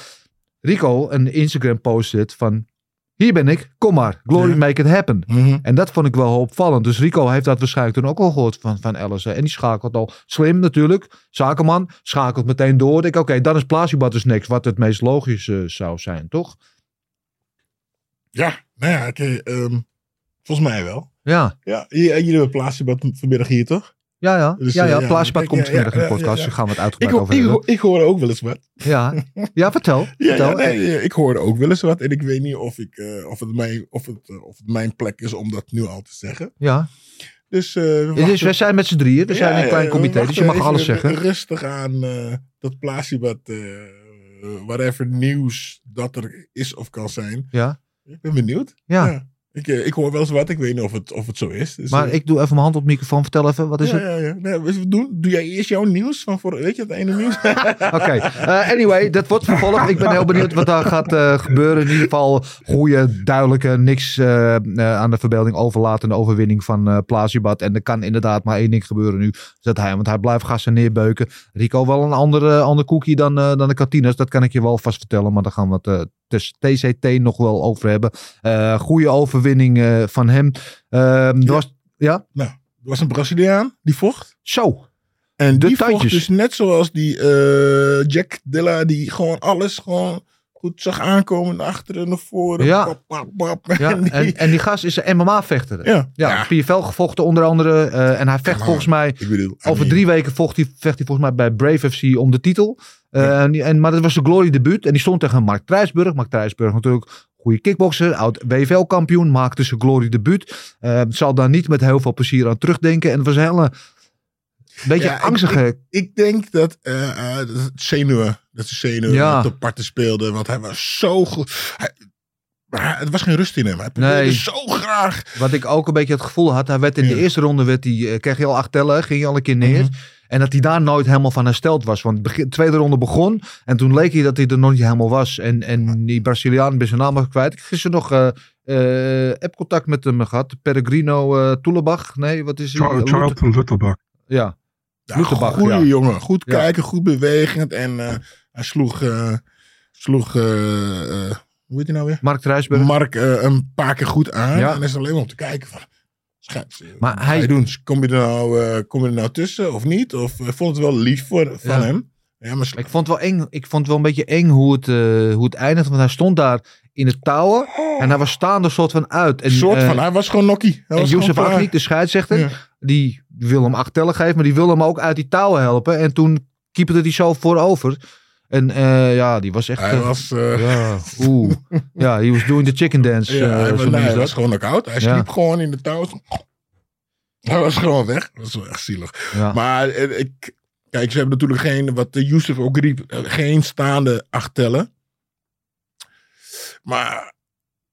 Rico een Instagram post zit van, hier ben ik, kom maar, glory make it happen. Mhm. En dat vond ik wel opvallend. Dus Rico heeft dat waarschijnlijk toen ook al gehoord van, van Alice. En die schakelt al slim natuurlijk. Zakenman. Schakelt meteen door. Ik oké, dan is Plasiebad dus niks. Wat het meest logisch eh, zou zijn, toch? Ja, nou ja, ehm, volgens mij wel. Ja, Ja, jullie hebben plaatsje vanmiddag hier toch? Ja, ja. Dus, ja, eh, ja. Plasiebad kijk, komt vanmiddag in de podcast. Daar gaan we het Ik, uitgebreid ho- over ik, hebben. ik hoorde ook wel eens wat. Ja, [LAUGHS] ja vertel. Vertel. nee, ik hoorde ook wel eens wat. En ik weet niet of, ik, eh, of, het, mijn, of, het, eh, of het mijn plek is om dat nu al te zeggen. Ja. Dus, eh, we Dus we zijn met z'n drieën. We zijn een klein comité, we dus je mag alles zeggen. Rustig aan eh, dat eh whatever nieuws dat er is of kan zijn. Ja. Ik ben benieuwd. Ja. Ik, eh, ik hoor wel eens wat, ik weet niet of het, of het zo is. Dus, Maar eh, ik doe even mijn hand op microfoon. Vertel even, wat is ja, het? ja, ja. Nee, we doen, doe jij eerst jouw nieuws van voor, weet je het ene nieuws? [LAUGHS] Oké, eh, anyway, dat wordt vervolgd. Ik ben heel benieuwd wat daar gaat gebeuren. In ieder geval goede, duidelijke, niks aan de verbeelding overlatende overwinning van eh Plasiebad. En er kan inderdaad maar één ding gebeuren nu. Dat hij, want hij blijft gassen neerbeuken. Rico wel een andere, ander koekje dan, dan de Catinas. Dat kan ik je wel vast vertellen. Maar daar gaan we het dus TCT nog wel over hebben. Eh goede overwinning eh, van hem. Er Ja. was, ja, nou, er was een Braziliaan die vocht. zo. En De die vocht dus net zoals die eh, Jack Dilla, die gewoon alles gewoon goed zag aankomen. Naar achteren, naar voren. Ja. Pap, pap, pap. Ja, En die- en, en die gast is een MMA-vechter. ja. Ja, PFL gevochten onder andere. eh, en hij vecht Come volgens mij Ik bedoel, I over mean, drie weken vocht hij, vecht hij volgens mij bij Brave FC om de titel. Eh, en, en, maar dat was de glory debuut. En die stond tegen Mark Trijsburg. Mark Trijsburg natuurlijk goede kickbokser. Oud WFL-kampioen. Maakte zijn glory debuut. Eh, zal daar niet met heel veel plezier aan terugdenken. En het was een hele... Beetje Ja, ik- angstige... Ik denk dat, eh, eh, dat het zenuwen, dat ze zenuwen Ja. op parten speelde. Want hij was zo goed. Hij, maar het was geen rust in hem. Hij probeerde Nee. zo graag. Wat ik ook een beetje het gevoel had. Hij werd in de eerste ronde werd hij, eh, kreeg hij al acht tellen. Ging hij al een keer neer. Mhm. En dat hij daar nooit helemaal van hersteld was. Want de tweede ronde begon. En toen leek hij dat hij er nog niet helemaal was. En, en die Braziliaan, ben zijn naam kwijt. Ik heb gisteren nog eh eh, appcontact met hem gehad. Peregrino eh Toelebach. Nee, wat is hij? Char- Charlton Lutterbach. Ja, Ja, goeie ja. jongen. Goed kijken, goed bewegend. En eh, hij sloeg, eh, sloeg eh, hoe heet hij nou weer? Mark Trijsburg. Mark een paar keer goed aan. En is alleen maar om te kijken van... Schijt, Maar hij- doen? Kom je, er nou, kom je er nou tussen of niet? Of vond het wel lief voor, van hem? Ja, maar Ik vond het wel eng. Ik vond het wel een beetje eng hoe het, eh, hoe het eindigde. Want hij stond daar in het touwen. En hij was staande soort van uit. En, een soort eh, van, hij was gewoon nokkie. Hij En was Youssef gewoon. Agnik, de scheidsrechter, Ja. die wil hem acht tellen geven, maar die wil hem ook uit die touwen helpen. En toen keeperde hij zo voorover. En eh, ja, die was echt... Hij eh, was, eh, ja, oeh. [LAUGHS] Ja, he was doing the chicken dance. ja, eh, hij, zo was, noemen nee, ze hij dat. was gewoon knock-out. Hij Ja. sliep gewoon in de touw. Hij was gewoon weg. Dat was wel echt zielig. Ja. Maar eh, ik, kijk, ze hebben natuurlijk geen, wat Youssef ook riep, eh, geen staande acht tellen. Maar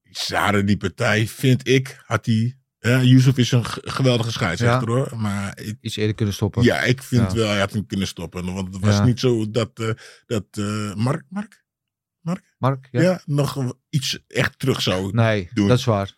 Zare die partij, vind ik, had hij Ja, Yusuf is een geweldige scheidsrechter hoor. Maar ik, Iets eerder kunnen stoppen. ja, ik vind Ja. wel, hij had hem kunnen stoppen. Want het was Ja. niet zo dat, eh, dat eh, Mark, Mark? Mark? Ja? nog iets echt terug zou Nee, doen. dat is waar.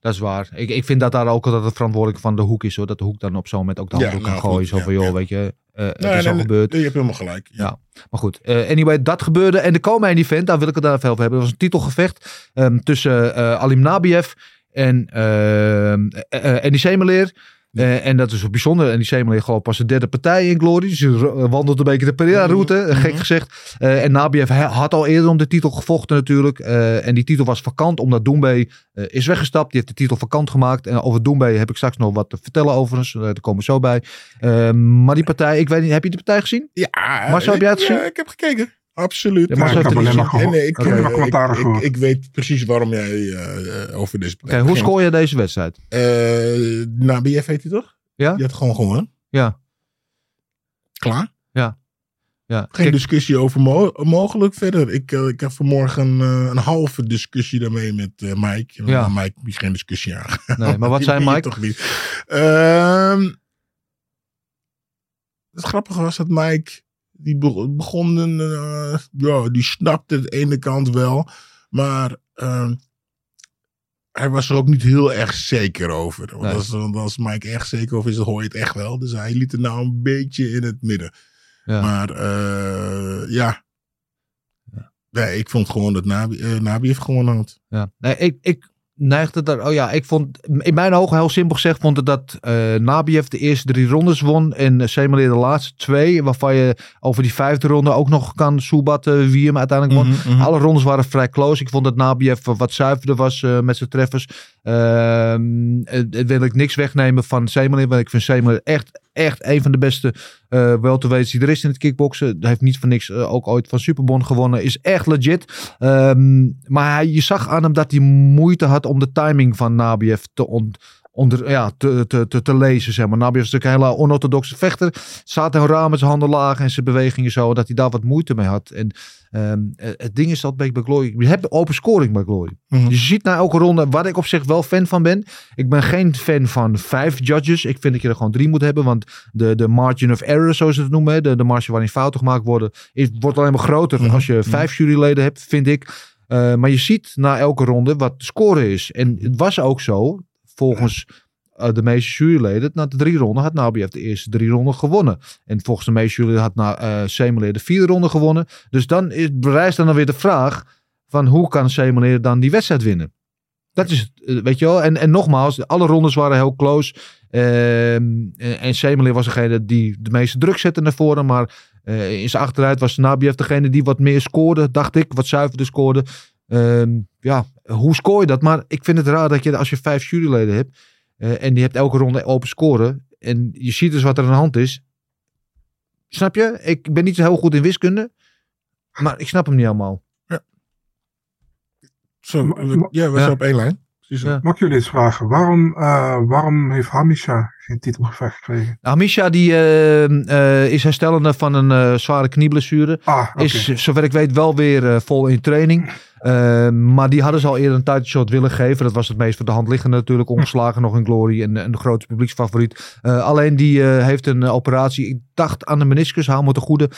Dat is waar. Ik, ik vind dat daar ook altijd het verantwoordelijk van de hoek is hoor. Dat de hoek dan op zo'n moment ook de Ja, handdoek kan gooien. Zo ja, van joh, weet je, eh, het Nee, is al nee, gebeurd. nee, je hebt helemaal gelijk. Ja. Ja. Maar goed, eh, anyway, dat gebeurde. En de komen event, daar wil ik het daar even over hebben. Dat was een titelgevecht ehm, tussen eh, Alim Nabiev en ehm eh, eh, Eddie Semeleer. Eh, en dat is ook bijzonder. En die Semeleer gewoon pas de derde partij in Glory. Dus ro- wandelt een beetje de Pereira-route, eh, gek Mhm. gezegd. Eh, en had al eerder om de titel gevochten natuurlijk. Eh, en die titel was vakant omdat Doembe is weggestapt. Die heeft de titel vakant gemaakt. En over Doembe heb ik straks nog wat te vertellen overigens. Daar komen we zo bij. Eh, maar die partij, ik weet niet, heb je die partij gezien? Ja, Marcel, heb jij het gezien? ja, ik heb gekeken. Absoluut. Ja, ik heb alleen maar gehoord. nee, ik, Ik eh, weet precies waarom jij eh, eh, over deze Oké, hoe scoor je deze wedstrijd? Uh, Nabiev heet hij toch? Ja? Die had gewoon gewonnen. Ja. Klaar. Ja. Ja. Geen Kijk, discussie over mo- mogelijk verder. Ik, eh, ik heb vanmorgen eh, een halve discussie daarmee met eh, Mike. Ja. Maar Mike is geen discussie aan. nee, maar [LAUGHS] wat zei je Mike? toch niet. Ehm, het grappige was dat Mike, die be- begon, een, eh, ja, die snapte het ene kant wel, maar ehm, hij was er ook niet heel erg zeker over. Want Nee. als, als Mike erg zeker over is, dan hoor je het echt wel. Dus hij liet het nou een beetje in het midden. Ja. Maar eh, ja. Nee, ik vond gewoon dat Nabi, eh, Nabi heeft gewonnen had. Ja. Nee, ik, ik neigde daar. Oh ja, ik vond. In mijn ogen, heel simpel gezegd, vond ik dat eh Nabiev de eerste drie rondes won. En uh, Semeleer de laatste twee. Waarvan je over die vijfde ronde ook nog kan soebatten wie hem uiteindelijk won. Mhm, mhm. Alle rondes waren vrij close. Ik vond dat Nabiev wat zuiverder was eh, met zijn treffers. Eh, wil ik niks wegnemen van Semeleer. Want ik vind Semeleer echt, echt een van de beste eh welterweights die er is in het kickboksen. Hij heeft niet voor niks eh, ook ooit van Superbon gewonnen. Is echt legit. Ehm, maar hij, je zag aan hem dat hij moeite had om de timing van Nabiev te, on, onder, ja, te, te, te, te lezen. Zeg maar. Nabiev is natuurlijk een hele onorthodoxe vechter. Staat heel raar met zijn handen laag en zijn bewegingen zo. Dat hij daar wat moeite mee had. En ehm, eh, het ding is dat bij Glory. Je hebt open scoring bij Glory. Mhm. Je ziet na elke ronde, waar ik op zich wel fan van ben. Ik ben geen fan van vijf judges. Ik vind dat je er gewoon drie moet hebben. Want de, de margin of error, zoals ze het noemen. De, de marge waarin fouten gemaakt worden. Is, wordt alleen maar groter Mhm. als je vijf juryleden hebt, vind ik. Uh, maar je ziet na elke ronde wat de score is. En het was ook zo, volgens uh, de meeste juryleden. Na de drie ronden had Nabiev de eerste drie ronden gewonnen. En volgens de meeste juryleden had na, uh, de vierde ronde gewonnen. Dus dan is, bereist dan weer de vraag van hoe kan Semeleer dan die wedstrijd winnen? Dat is het, weet je wel. En, en nogmaals, alle rondes waren heel close. Uh, en, en was degene die de meeste druk zette naar voren. Maar in zijn achteruit was Nabiev degene die wat meer scoorde, dacht ik. Wat zuiverder scoorde. Uh, ja, hoe scoor je dat? Maar ik vind het raar dat je als je vijf juryleden hebt. Uh, en die hebt elke ronde open scoren. En je ziet dus wat er aan de hand is. Snap je? Ik ben niet zo heel goed in wiskunde. Maar ik snap hem niet helemaal. Ja. Zo, ja, we zijn op één lijn. Ja. Mag ik jullie eens vragen, waarom, uh, waarom heeft Hamisha geen titelgevecht gekregen? Hamisha die, uh, uh, is herstellende van een zware knieblessure. Ah, okay. Is, zover ik weet, wel weer vol in training. maar die hadden ze al eerder een title shot willen geven. Dat was het meest voor de hand liggende natuurlijk. Ongeslagen nog in Glory en, en de grote publieksfavoriet. alleen die heeft een operatie. Ik dacht aan de meniscus, hou me te goede.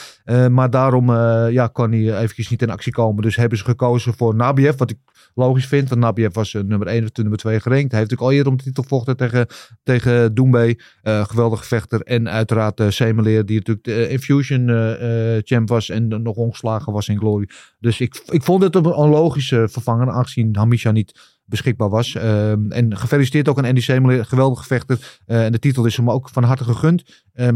maar daarom ja, kan hij eventjes niet in actie komen. Dus hebben ze gekozen voor Nabiev. Wat ik logisch vind. Want Nabiev was nummer 1 of nummer 2 gerankt. Hij heeft natuurlijk al eerder om de titel vochten tegen, tegen Doembe. Uh, geweldige vechter. En uiteraard uh, Semeleer, die natuurlijk de Infusion champ was. En nog ongeslagen was in Glory. Dus ik, ik vond het een logische vervanger. Aangezien Hamisha niet beschikbaar was. Uh, en gefeliciteerd ook aan Andy Semeleer. Geweldige vechter. Uh, en de titel is hem ook van harte gegund. Uh,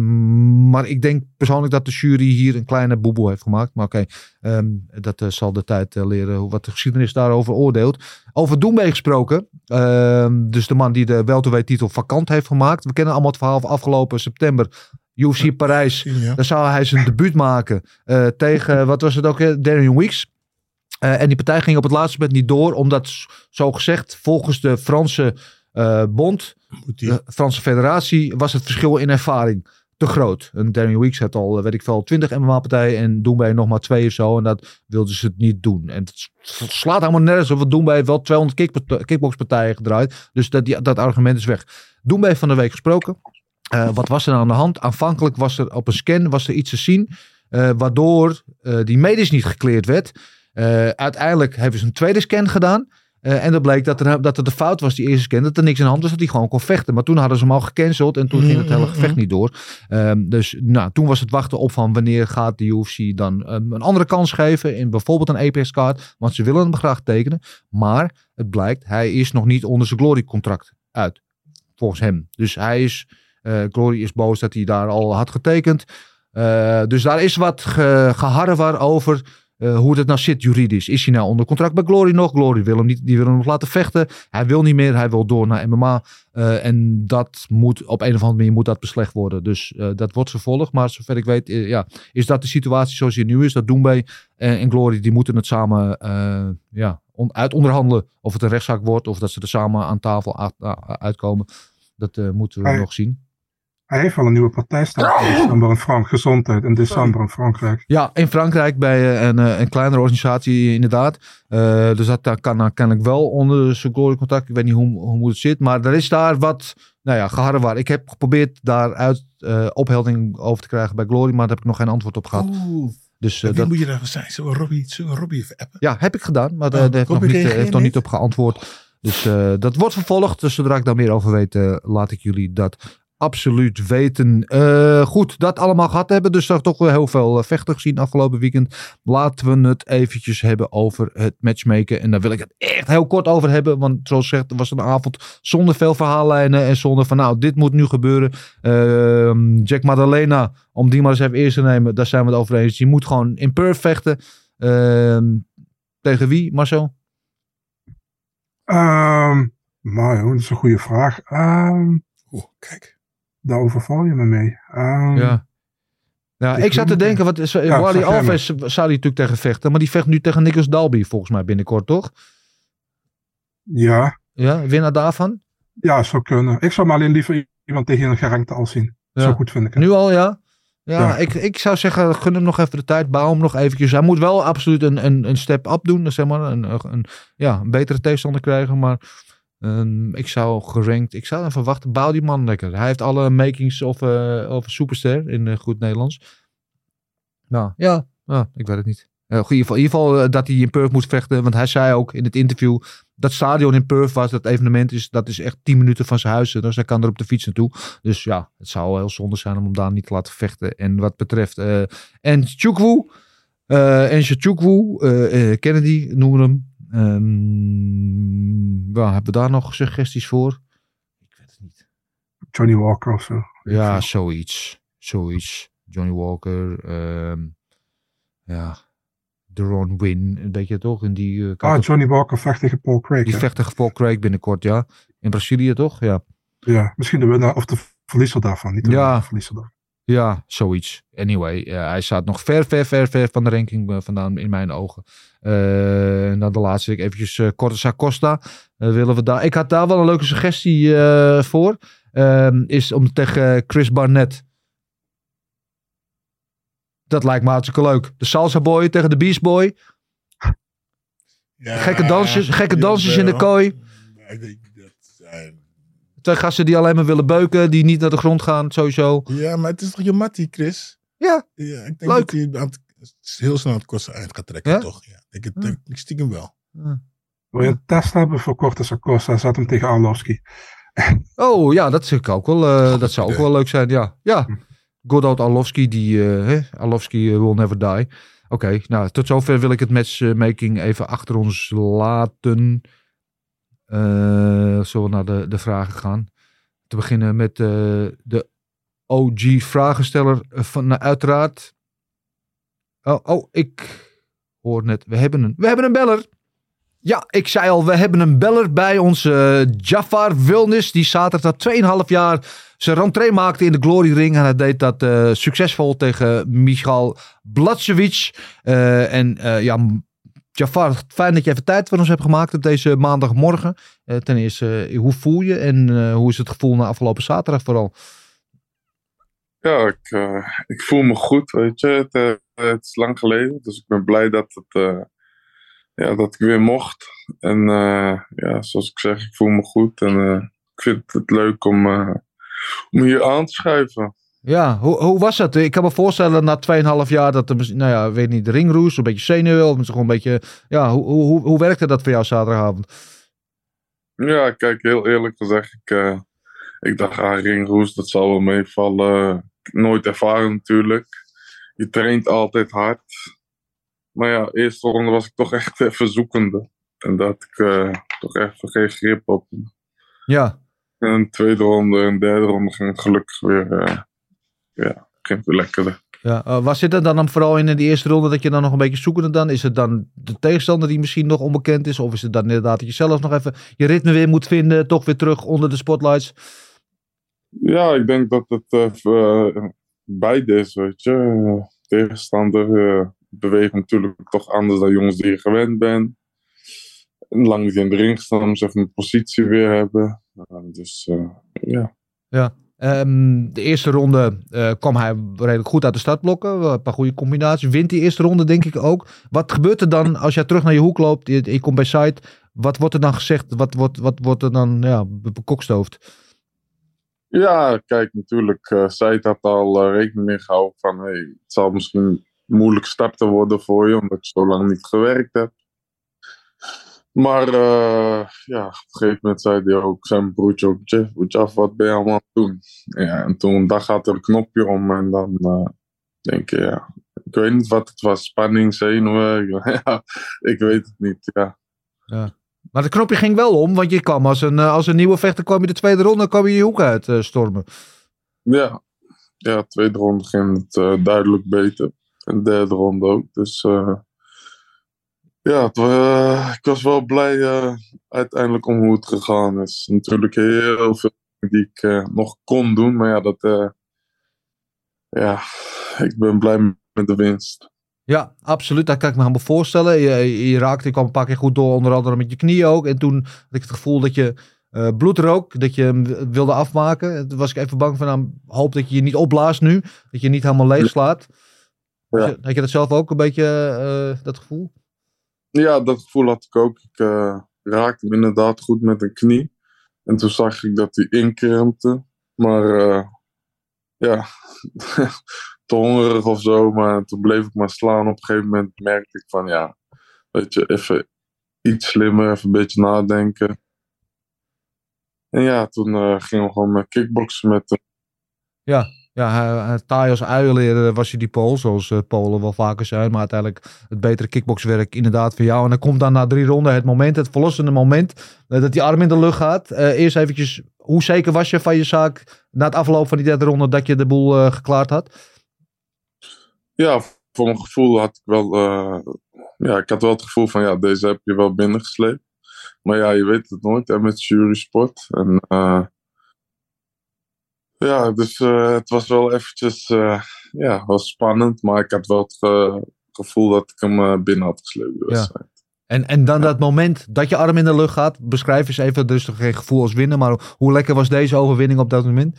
maar ik denk persoonlijk dat de jury hier een kleine boeboe heeft gemaakt. Maar oké, okay, um, dat uh, zal de tijd leren hoe wat de geschiedenis daarover oordeelt. Over Doembe gesproken. Ehm, dus de man die de welterweight titel vakant heeft gemaakt. We kennen allemaal het verhaal van afgelopen september. UFC Parijs. Ja. Daar zou hij zijn debuut maken tegen, wat was het ook, Darian Weeks. Uh, en die partij ging op het laatste moment niet door, omdat, zo gezegd, volgens de Franse uh, bond, de Franse federatie, was het verschil in ervaring te groot. En Daniel Weeks had al, eh, weet ik veel, 20 MMA-partijen en Doenbij nog maar twee of zo. En dat wilden ze het niet doen. En het slaat helemaal nergens op, want Doenbij heeft wel 200 kickpart- kickboxpartijen gedraaid. Dus dat, die- dat argument is weg. Doenbij van de week gesproken. Eh, wat was er aan de hand? Aanvankelijk was er op een scan was er iets te zien, eh, waardoor eh, die medisch niet gekleerd werd. Eh, uiteindelijk hebben ze een tweede scan gedaan. Eh, en dat bleek dat er, dat er de fout was, die eerste scan, dat er niks aan de hand was, dat hij gewoon kon vechten. Maar toen hadden ze hem al gecanceld en toen ging het hele gevecht niet door. Ehm, dus nou, toen was het wachten op van wanneer gaat de UFC dan ehm, een andere kans geven in bijvoorbeeld een Apex card. Want ze willen hem graag tekenen. Maar het blijkt, hij is nog niet onder zijn Glory contract uit. Volgens hem. Dus hij is, eh, Glory is boos dat hij daar al had getekend. Dus daar is wat ge, geharrewar over eh, hoe het nou zit juridisch. Is hij nou onder contract bij Glory nog? Glory wil hem niet, die wil hem nog laten vechten. Hij wil niet meer, hij wil door naar MMA. Eh, en dat moet op een of andere manier moet dat beslecht worden. Dus eh, dat wordt vervolgd. Maar zover ik weet, ja, is dat de situatie zoals die nu is. Dat Doenbay en, en Glory, die moeten het samen ja, on, uit onderhandelen. Of het een rechtszaak wordt, of dat ze er samen aan tafel uitkomen. Dat moeten we nog zien. Hij heeft wel een nieuwe partij staan in december in Frank Gezondheid in december in Frankrijk. Ja, in Frankrijk bij eh, een, eh, een kleinere organisatie inderdaad. Eh, dus dat, dat kan dan kennelijk wel onder zijn glory contact. Ik weet niet hoe, hoe moet het zit. Maar er is daar wat, nou ja, geharrewar. Ik heb geprobeerd daaruit eh ophelding over te krijgen bij Glory. Maar daar heb ik nog geen antwoord op gehad. Oeh, Dus wie dat, moet je daar zijn? Zullen we Robbie, zullen we Robbie even appen? ja, heb ik gedaan. Maar daar Oh, daar heeft, nog Robbie niet, eh, heeft nog niet op geantwoord. Dus eh, dat wordt vervolgd. Dus zodra ik daar meer over weet, eh, laat ik jullie dat absoluut weten. Eh, goed, dat allemaal gehad hebben. Dus er toch wel heel veel eh, vechten gezien afgelopen weekend. Laten we het eventjes hebben over het matchmaken. En daar wil ik het echt heel kort over hebben. Want zoals gezegd, het was een avond zonder veel verhaallijnen. En zonder van, nou, dit moet nu gebeuren. Ehm, Jack Madalena, om die maar eens even eerst te nemen. Daar zijn we het over eens. Die moet gewoon in Perth vechten. Ehm, tegen wie, Marcel? Ehm maar dat is een goede vraag. Ehm Oeh, kijk. Daar overval je me mee. Ehm, Ja. Ja, Ik ik zat te denken, wat is, Ja, Wally Alves zou die natuurlijk tegen vechten, maar die vecht nu tegen Nicholas Dalby volgens mij binnenkort, toch? Ja, Ja, winnaar daarvan? ja, zou kunnen. Ik zou maar alleen liever iemand tegen een gerankte al zien. Ja. Zo goed vind ik het. Nu al, ja? Ja, Ja. Ik, ik zou zeggen, gun hem nog even de tijd, bouw hem nog eventjes. Hij moet wel absoluut een, een, een step up doen, zeg maar, een, een, ja, een betere tegenstander krijgen, maar ehm, ik zou gerankt, ik zou even wachten, bouw die man lekker. Hij heeft alle makings of een superster in eh, goed Nederlands. Nou, ja, ja, ik weet het niet. Eh, in ieder geval, in ieder geval eh, dat hij in Perth moet vechten. Want hij zei ook in het interview. Dat stadion in Perth was dat evenement is. Dat is echt 10 minuten van zijn huis. Dus hij kan er op de fiets naartoe. Dus ja, het zou heel zonde zijn om hem daar niet te laten vechten. En wat betreft. en Chukwu. Chukwu. Kennedy noemen hem. Ja, hebben we daar nog suggesties voor? Ik weet het niet. Johnny Walker of zo. Ja, zoiets. Zoiets. Johnny Walker. ehm, ja. Deron Win. Weet je toch? In die, eh, Ah, Johnny Walker vecht tegen Paul Craig. die hè? vecht tegen Paul Craig binnenkort, ja. In Brazilië toch? Ja. Ja, misschien de winnaar of de verliezer daarvan. Niet de Ja. verliezer daarvan. Ja, zoiets. Anyway, hij staat nog ver, ver, ver, ver van de ranking eh, vandaan in mijn ogen. Eh, en dan de laatste week eventjes uh, Cortes Acosta. Willen we daar... Ik had daar wel een leuke suggestie voor. Ehm, is om tegen Chris Barnett. Dat lijkt me hartstikke leuk. De Salsa Boy tegen de Beast Boy. Ja, Gekke dansjes, gekke dansjes in de kooi. Ik denk dat zijn... Twee gasten die alleen maar willen beuken. Die niet naar de grond gaan, sowieso. Ja, maar het is toch je mattie, Chris? Ja, Ja, ik denk Leuk. dat hij aan het- heel snel het kortste eind gaat trekken, Ja? toch? Ja, ik, het, ik, ik stiekem wel. Wil je een test hebben voor Cortes Acosta? Zet hem tegen Arlovski. Oh ja, dat, zou ik ook wel, eh, dat zou ook wel leuk zijn. Ja, ja. Good old Arlovski, die uh, Arlovski will never die. Oké, nou tot zover wil ik het matchmaking even achter ons laten. Uh, zullen we naar de, de vragen gaan? Te beginnen met uh, de OG-vragensteller van, nou, uiteraard. Oh, oh, ik hoor net, we hebben een, we hebben een beller. Ja, ik zei al, we hebben een beller bij ons. Uh, Jafar Wilnis, die zaterdag na 2,5 jaar zijn rentree maakte in de Glory Ring. En hij deed dat succesvol tegen Michal Blatsevic. En ja, Jafar, fijn dat je even tijd voor ons hebt gemaakt op deze maandagmorgen. Uh, ten eerste, hoe voel je en uh, hoe is het gevoel na afgelopen zaterdag vooral? Ja, ik, eh, ik voel me goed, weet je. Het, eh, het is lang geleden, dus ik ben blij dat, het, eh, ja, dat ik weer mocht. En eh, ja, zoals ik zeg, ik voel me goed. En eh, ik vind het leuk om, eh, om hier aan te schuiven. Ja, hoe, hoe was dat? Ik kan me voorstellen na 2,5 jaar dat er, nou ja, weet niet, de ringroes, een beetje zenuwen, of gewoon een beetje, ja, hoe, hoe, hoe, werkte dat voor jou zaterdagavond? Ja, kijk, heel eerlijk gezegd, ik, eh, ik dacht, ah, ringroes, dat zal wel meevallen. Nooit ervaren natuurlijk. Je traint altijd hard. Maar ja, eerste ronde was ik toch echt even zoekende. En dat ik eh, toch even geen grip op. Ja, En de tweede ronde en derde ronde ging het gelukkig weer, eh, ja, ging het weer lekkerder. ja. Eh, was dit dan, dan vooral in de eerste ronde dat je dan nog een beetje zoekende dan? Is het dan de tegenstander die misschien nog onbekend is? Of is het dan inderdaad dat je zelf nog even je ritme weer moet vinden, toch weer terug onder de spotlights? Ja, ik denk dat het eh, beide is, weet je. Tegenstander eh, beweegt natuurlijk toch anders dan jongens die je gewend bent. En lang niet in de ring staan, om ze even een positie weer hebben. Dus eh, ja. Ehm, de eerste ronde eh, kwam hij redelijk goed uit de startblokken. Een paar goede combinaties. Wint die eerste ronde denk ik ook. Wat gebeurt er dan als jij terug naar je hoek loopt? Je, je komt bij site. Wat wordt er dan gezegd? Wat, wordt wat wordt er dan ja, be- bekokstoofd? Ja, kijk, natuurlijk. Said had al eh, rekening mee gehouden van... Hey, het zal misschien moeilijk starten worden voor je... omdat je zo lang niet gewerkt hebt. Maar eh, ja, op een gegeven moment zei hij ook... zijn broertje ook... Jeff, Jeff, wat ben je allemaal aan het doen? Ja, en toen daar gaat er een knopje om... en dan eh, denk je, ja... Ik weet niet wat het was. Spanning, zenuwen. [LAUGHS] ja, ik weet het niet, ja. Maar het knopje ging wel om. Want je kwam als een, eh, als een nieuwe vechter. kwam je de tweede ronde. kwam je je hoek uit eh, stormen. Ja, ja tweede ronde ging het duidelijk beter. En derde ronde ook. Dus ja, het, eh, ik was wel blij eh, uiteindelijk om hoe het gegaan is. Natuurlijk heel veel die ik eh, nog kon doen. Maar ja, dat, ja, ik ben blij met de winst. Ja, absoluut. Dat kan ik me helemaal voorstellen. Je, je raakte, je kwam een paar keer goed door, onder andere met je knie ook. En toen had ik het gevoel dat je bloed rook, dat je hem wilde afmaken. Toen was ik even bang van, nou, hoop dat je je niet opblaast nu. Dat je niet helemaal leeg slaat. Ja. Had je- Had je dat zelf ook een beetje, dat gevoel? Ja, dat gevoel had ik ook. Ik eh, raakte hem inderdaad goed met een knie. En toen zag ik dat hij inkrempte. Maar eh, ja, [LAUGHS] te hongerig of zo. Maar toen bleef ik maar slaan. Op een gegeven moment merkte ik van ja, weet je, even iets slimmer, even een beetje nadenken. En ja, toen eh, gingen we gewoon met kickboksen met hem. Ja, hij, taai als uilenleer was je die Pool, zoals eh, Polen wel vaker zijn. Maar uiteindelijk het betere kickboxwerk inderdaad voor jou. En dan komt dan na drie ronden het moment, het verlossende moment, eh, dat die arm in de lucht gaat. Eh, eerst eventjes, hoe zeker was je van je zaak na het afloop van die derde ronde dat je de boel geklaard had? Ja, voor mijn gevoel had ik wel, ja, ik had wel het gevoel van ja, deze heb je wel binnengesleept. Maar ja, je weet het nooit hè, met jury sport. En ja, dus eh, het was wel eventjes, eh, ja, was spannend. Maar ik had wel het eh, gevoel dat ik hem binnen had gesleept. de Ja. wedstrijd. En, en dan dat moment dat je arm in de lucht gaat, beschrijf eens even, dus toch geen gevoel als winnen, maar hoe lekker was deze overwinning op dat moment?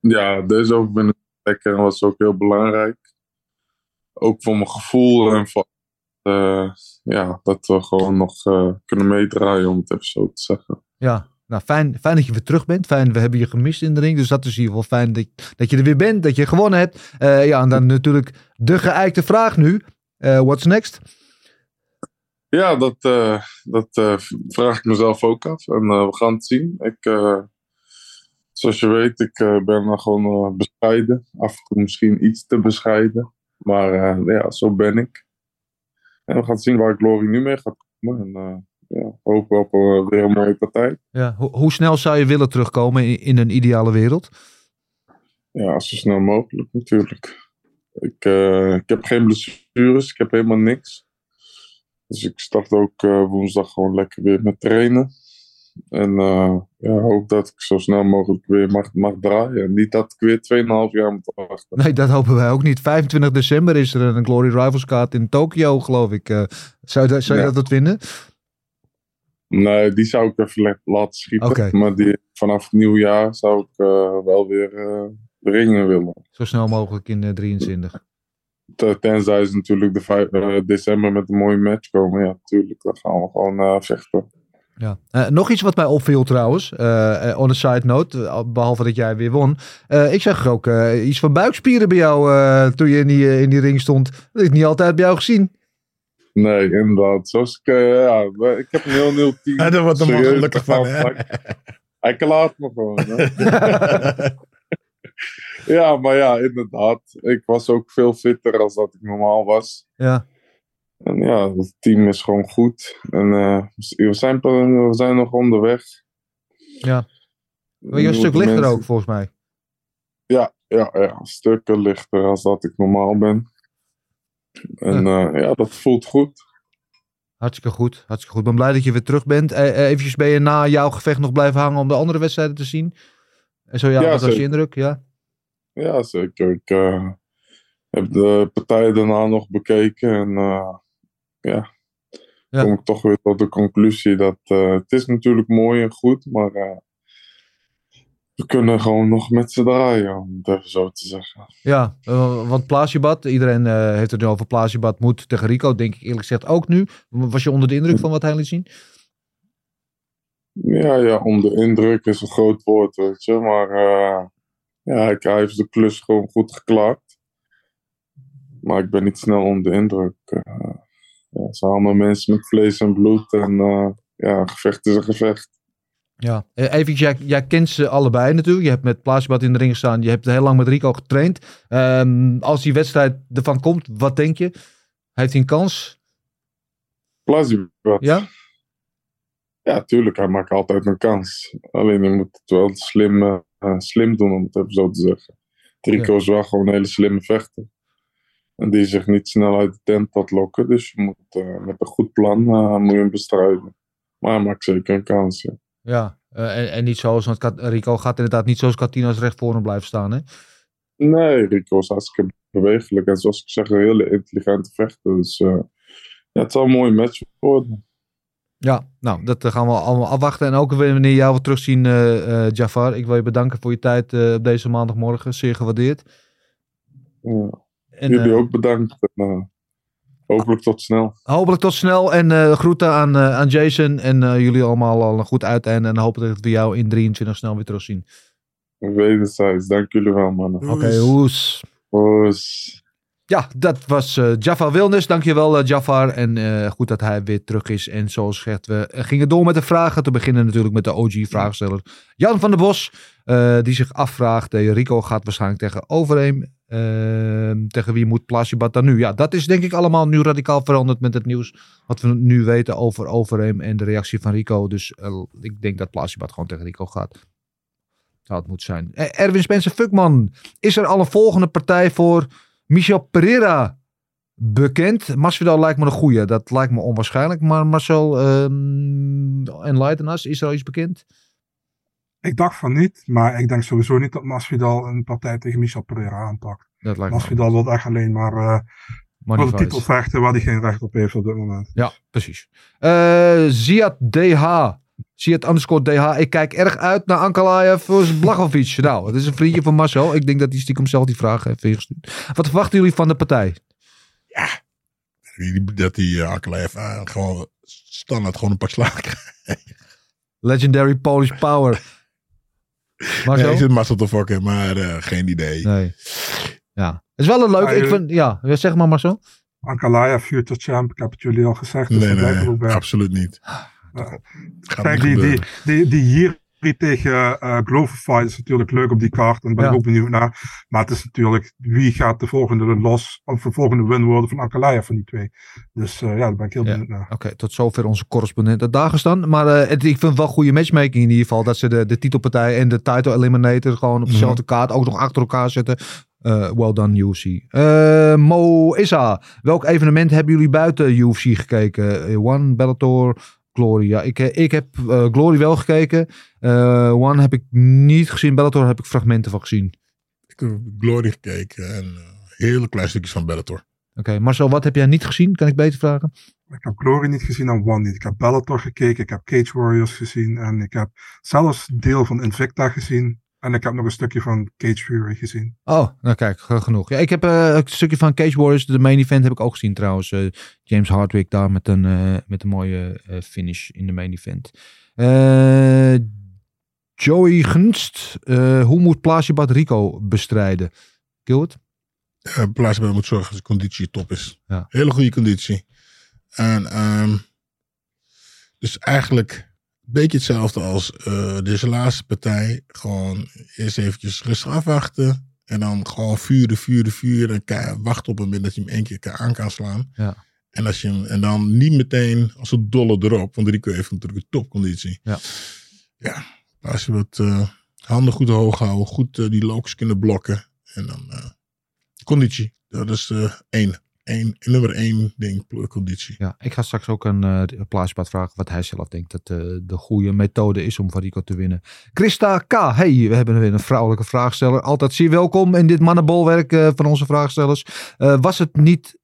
Ja, deze overwinning was lekker en was ook heel belangrijk. Ook voor mijn gevoel en voor, ja, dat we gewoon nog kunnen meedraaien, om het even zo te zeggen. Ja, nou fijn, fijn dat je weer terug bent. Fijn, we hebben je gemist in de ring. Dus dat is ieder geval fijn dat, dat je er weer bent, dat je gewonnen hebt. Eh, ja, en dan natuurlijk de geëikte vraag nu. Eh, what's next? Ja, dat, eh, dat vraag ik mezelf ook af. En we gaan het zien. Ik, zoals je weet, ik ben gewoon bescheiden. Af en toe misschien iets te bescheiden. Maar ja, zo ben ik. En we gaan zien waar Glory nu mee gaat komen. En ja, hopen op eh, weer een mooie partij. Ja, ho- hoe snel zou je willen terugkomen in, in een ideale wereld? Ja, zo snel mogelijk natuurlijk. Ik, eh, ik heb geen blessures, ik heb helemaal niks. Dus ik start ook eh, woensdag gewoon lekker weer met trainen. En eh, ja, hoop dat ik zo snel mogelijk weer mag, mag draaien. En niet dat ik weer 2,5 jaar moet wachten. Nee, dat hopen wij ook niet. 25 december is er een Glory Rivals kaart in Tokio, geloof ik. Zou je, dat- zou je Ja. dat wat vinden? Nee, die zou ik even laten schieten. Oké. Maar die, vanaf het nieuwjaar zou ik eh, wel weer eh, de ringen willen. Zo snel mogelijk in eh, 23. Ten- Tenzij ze natuurlijk de vijf- eh, december met een mooie match komen. Ja, natuurlijk. Dan gaan we gewoon eh, vechten. Ja. Eh, nog iets wat mij opviel trouwens, eh, eh, on a side note, eh, behalve dat jij weer won. Eh, ik zag ook eh, iets van buikspieren bij jou eh, toen je in die, eh, in die ring stond. Dat heb ik niet altijd bij jou gezien. Nee, inderdaad. Zoals ik, eh, ja, ik heb een heel nieuw team. [LAUGHS] Daar wordt Serieus gelukkig van, hè? Hij klaart me gewoon. Hè? [LAUGHS] ja, maar ja, inderdaad. Ik was ook veel fitter als dat ik normaal was. Ja. En ja, het team is gewoon goed. En eh, we, zijn, we zijn nog onderweg. Ja. Maar je een stuk lichter mensen- ook volgens mij. Ja, ja, ja, stukken lichter als dat ik normaal ben. En eh, ja, dat voelt goed. Hartstikke goed, hartstikke goed. Ik ben blij dat je weer terug bent. Eh, eh, eventjes ben je na jouw gevecht nog blijven hangen om de andere wedstrijden te zien? En zo ja, Ja, wat was je indruk? Ja. Ja, zeker. Ik heb de partij daarna nog bekeken. En ja, Ja. kom ik toch weer tot de conclusie dat het is natuurlijk mooi en goed, maar we kunnen gewoon nog met z'n draaien, om het even zo te zeggen. Ja, eh, want Plasiebad, iedereen eh, heeft het nu over Plasiebad moet tegen Rico, denk ik eerlijk gezegd ook nu. Was je onder de indruk van wat hij liet zien? Ja, ja, onder de indruk is een groot woord, weet je. Maar eh, ja, hij, heeft de klus gewoon goed geklaard. Maar ik ben niet snel onder de indruk. eh. ja, het zijn allemaal mensen met vlees en bloed. En ja, een gevecht is een gevecht. Ja, Eh, even, jij, jij kent ze allebei natuurlijk. Je hebt met Plasiebad in de ring gestaan. Je hebt heel lang met Rico getraind. Ehm, als die wedstrijd ervan komt, wat denk je? Heeft hij een kans? Plasiebad. Ja? Ja, tuurlijk. Hij maakt altijd een kans. Alleen je moet het wel slim, eh, slim doen, om het even zo te zeggen. Rico is wel gewoon een hele slimme vechter. En die zich niet snel uit de tent laat lokken. Dus je moet eh, met een goed plan moet je hem bestrijden. Maar hij maakt zeker een kans, ja. Ja, eh, en, en niet zoals, want Kat- Rico gaat inderdaad niet zoals Catino's recht voor hem blijven staan. Hè? Nee, Rico is hartstikke bewegelijk. En zoals ik zeg, een hele intelligente vechter. Dus eh, ja, het zal een mooie match worden. Ja, nou, dat eh, gaan we allemaal afwachten. En ook weer wanneer jou weer terugzien, Jafar. Ik wil je bedanken voor je tijd op deze maandagmorgen. Zeer gewaardeerd. Ja. En, Jullie ook bedankt. En, hopelijk tot snel. Hopelijk tot snel. En eh, groeten aan, eh, aan Jason. En eh, jullie allemaal al een goed uiteinde. En hopelijk dat we jou in 23 snel weer terugzien. Wederzijds. Dank jullie wel, mannen. Oké, hoes. Hoes. Ja, dat was eh Jafar Wilnis. Dankjewel, Jafar. En eh, goed dat hij weer terug is. En zoals gezegd, we gingen door met de vragen. Te beginnen natuurlijk met de OG-vraagsteller Jan van der Bos. eh, die zich afvraagt, Rico gaat waarschijnlijk tegen Overeem. Ehm, tegen wie moet Plasibat dan nu? Ja, dat is denk ik allemaal nu radicaal veranderd met het nieuws. Wat we nu weten over Overeem en de reactie van Rico. Dus eh, ik denk dat Plasibat gewoon tegen Rico gaat. Zou het zijn. Eh, Erwin Spencer Fuckman. Is er al een volgende partij voor Michel Pereira bekend? Masvidal lijkt me een goeie. Dat lijkt me onwaarschijnlijk. Maar Marcel um, Enlighten us. Is er al iets bekend? Ik dacht van niet, maar ik denk sowieso niet dat Masvidal een partij tegen Michel Pereira aanpakt. Dat lijkt me Masvidal wil echt alleen maar eh voor de titel vechten waar hij geen recht op heeft op dit moment. Ja, precies. Eh Ziad DH. Ziad underscore DH. Ik kijk erg uit naar Ankalaev versus Blachowicz. [LAUGHS] nou, het is een vriendje van Marcel. Ik denk dat hij stiekem zelf die vraag heeft ingestuurd. Wat verwachten jullie van de partij? Die- Dat die uh, Akelev uh, gewoon standaard gewoon een pak slagen krijgt. Legendary Polish Power. Marcel? Nee, ik zit Marcel te fokken, maar eh, geen idee. Nee. Ja. Het is wel een leuk. Maar ik vind, ja, zeg maar Marcel. Ankalaev, future champ, ik heb het jullie al gezegd. Dus Nee, nee, absoluut niet. Ja. Gaat Kijk, niet die, die, die hier tegen eh Glover fight is natuurlijk leuk op die kaart. En daar ben Ja. ik ook benieuwd naar. Maar het is natuurlijk wie gaat de volgende los of de volgende win worden van Ankalaev van die twee. Dus eh, ja, daar ben ik heel Ja. benieuwd naar. Oké, tot zover onze correspondent uit Dagestan. Maar eh, het, ik vind wel goede matchmaking in ieder geval. Dat ze de, de titelpartij en de title eliminator gewoon op dezelfde kaart ook nog achter elkaar zetten. Eh well done UFC. Eh, Mo Issa, welk evenement hebben jullie buiten UFC gekeken? Eh, One, Bellator, Glory. Ja, ik, ik heb eh, Glory wel gekeken. Eh, One heb ik niet gezien. Bellator heb ik fragmenten van gezien. Ik heb Glory gekeken en eh, hele kleine stukjes van Bellator. Oké, Marcel, wat heb jij niet gezien? Kan ik beter vragen? Ik heb Glory niet gezien en One niet. Ik heb Bellator gekeken, ik heb Cage Warriors gezien en ik heb zelfs deel van Invicta gezien. En ik heb nog een stukje van Cage Fury gezien. Oh, nou kijk, ge- genoeg. Ja, ik heb eh, een stukje van Cage Warriors, de main event, heb ik ook gezien trouwens. Eh, James Hardwick daar met een, eh, met een mooie finish in de main event. Eh, Joey Gunst, eh, hoe moet Plasibat Rico bestrijden? Gilbert? Uh, Plaatsbij moet zorgen dat de conditie top is. Ja. Hele goede conditie. En ehm, dus eigenlijk beetje hetzelfde als eh, deze laatste partij. Gewoon eerst eventjes rustig afwachten. En dan gewoon vuren, vuren, vuren. En wachten op het moment dat je hem één keer aan kan slaan. Ja. En, als je hem, en dan niet meteen als een dolle erop. Want Rico heeft natuurlijk een topconditie. Ja. Ja, als je wat eh, handen goed hoog houden. Goed eh, die lokes kunnen blokken. En dan conditie. Dat is eh één. Nummer één ding, conditie. Ja, ik ga straks ook een uh, vragen wat hij zelf denkt dat uh, de goede methode is om van Rico te winnen. Christa K. Hey, we hebben weer een vrouwelijke vraagsteller. Altijd zeer welkom in dit mannenbolwerk uh, van onze vraagstellers. Was het niet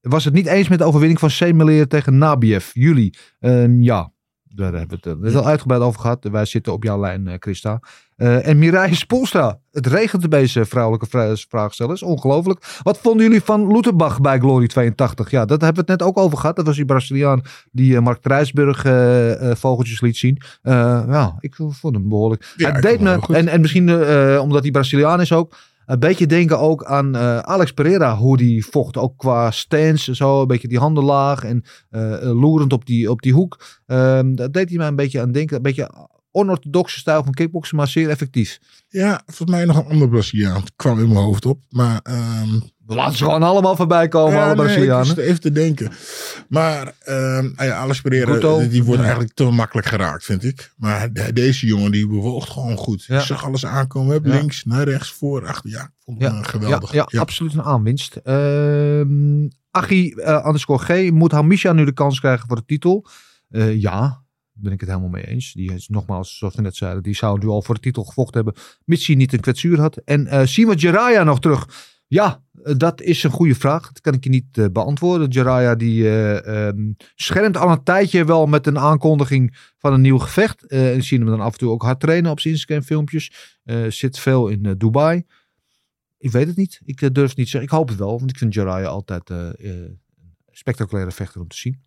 was het niet eens met de overwinning van Semeleer tegen Nabiev. Jullie? Ja, daar hebben we het, het al uitgebreid over gehad. Wij zitten op jouw lijn, uh, Christa. Uh, en Mireille Spolstra. Het regent bij deze vrouwelijke vraagstellers. Ongelooflijk. Wat vonden jullie van Luterbach bij Glory 82? Ja, dat hebben we het net ook over gehad. Dat was die Braziliaan die uh, Mark Trijsburg uh, vogeltjes liet zien. ja, ik vond hem behoorlijk. Ja, Hij deed me, en, en misschien omdat hij Braziliaan is ook een beetje denken ook aan uh, Alex Pereira. Hoe die vocht ook qua stance. Zo een beetje die handen laag. En uh, loerend op die, op die hoek. Um, dat deed hij mij een beetje aan denken. Een beetje onorthodoxe stijl van kickboksen. Maar zeer effectief. Ja, volgens mij nog een ander Braziliaan. Het kwam in mijn hoofd op. Maar... Um, laten ze gewoon allemaal voorbij komen, ja, alle Brazilianen. Nee, even te denken. Maar um, ja, Alex Pereira, Guto, die wordt ja. eigenlijk te makkelijk geraakt, vind ik. Maar de, deze jongen, die bewoog gewoon goed. Ja. Ik zag alles aankomen. Heb links, naar rechts, voor, achter. Ja, vond ik geweldig. Ja, absoluut een aanwinst. Uh, Achie, uh, underscore G, moet Hamisha nu de kans krijgen voor de titel? Uh, ja, ben ik het helemaal mee eens. Die is nogmaals, zoals we net zeiden, die zou nu al voor de titel gevochten hebben. Mits hij niet een kwetsuur had. En uh, Sima Jiraya nog terug. Ja, dat is een goede vraag. Dat kan ik je niet uh, beantwoorden. Jiraya die uh, um, schermt al een tijdje wel met een aankondiging van een nieuw gevecht. En zien hem dan af en toe ook hard trainen op zijn Instagram filmpjes. zit veel in Dubai. Ik weet het niet. Ik durf het niet te zeggen. Ik hoop het wel, want ik vind Jiraya altijd een spectaculaire vechter om te zien.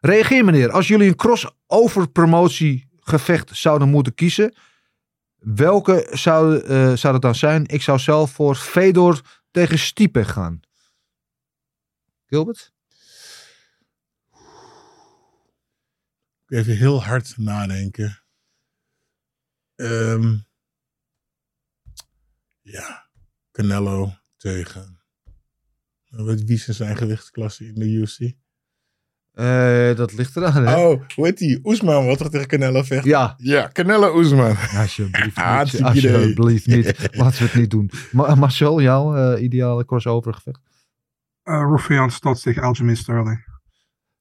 Reageer meneer. Als jullie een crossover promotie gevecht zouden moeten kiezen. Welke zou, uh, zou dat dan zijn? Ik zou zelf voor Fedor tegen Stipe gaan. Gilbert? Even heel hard nadenken. Um, ja, Canelo tegen. Wie is zijn gewichtsklasse in de UFC? Uh, dat ligt eraan, hè? Oh, hoe heet die? Oesman, wat er tegen Canelo vecht? Ja. Ja, Canelo Oesman. [LAUGHS] Alsjeblieft niet. Alsjeblieft niet. Laten we het niet doen. Maar Marcel, jouw uh, ideale crossover gevecht? Uh, Ruffian Stad tegen Aljamain Sterling.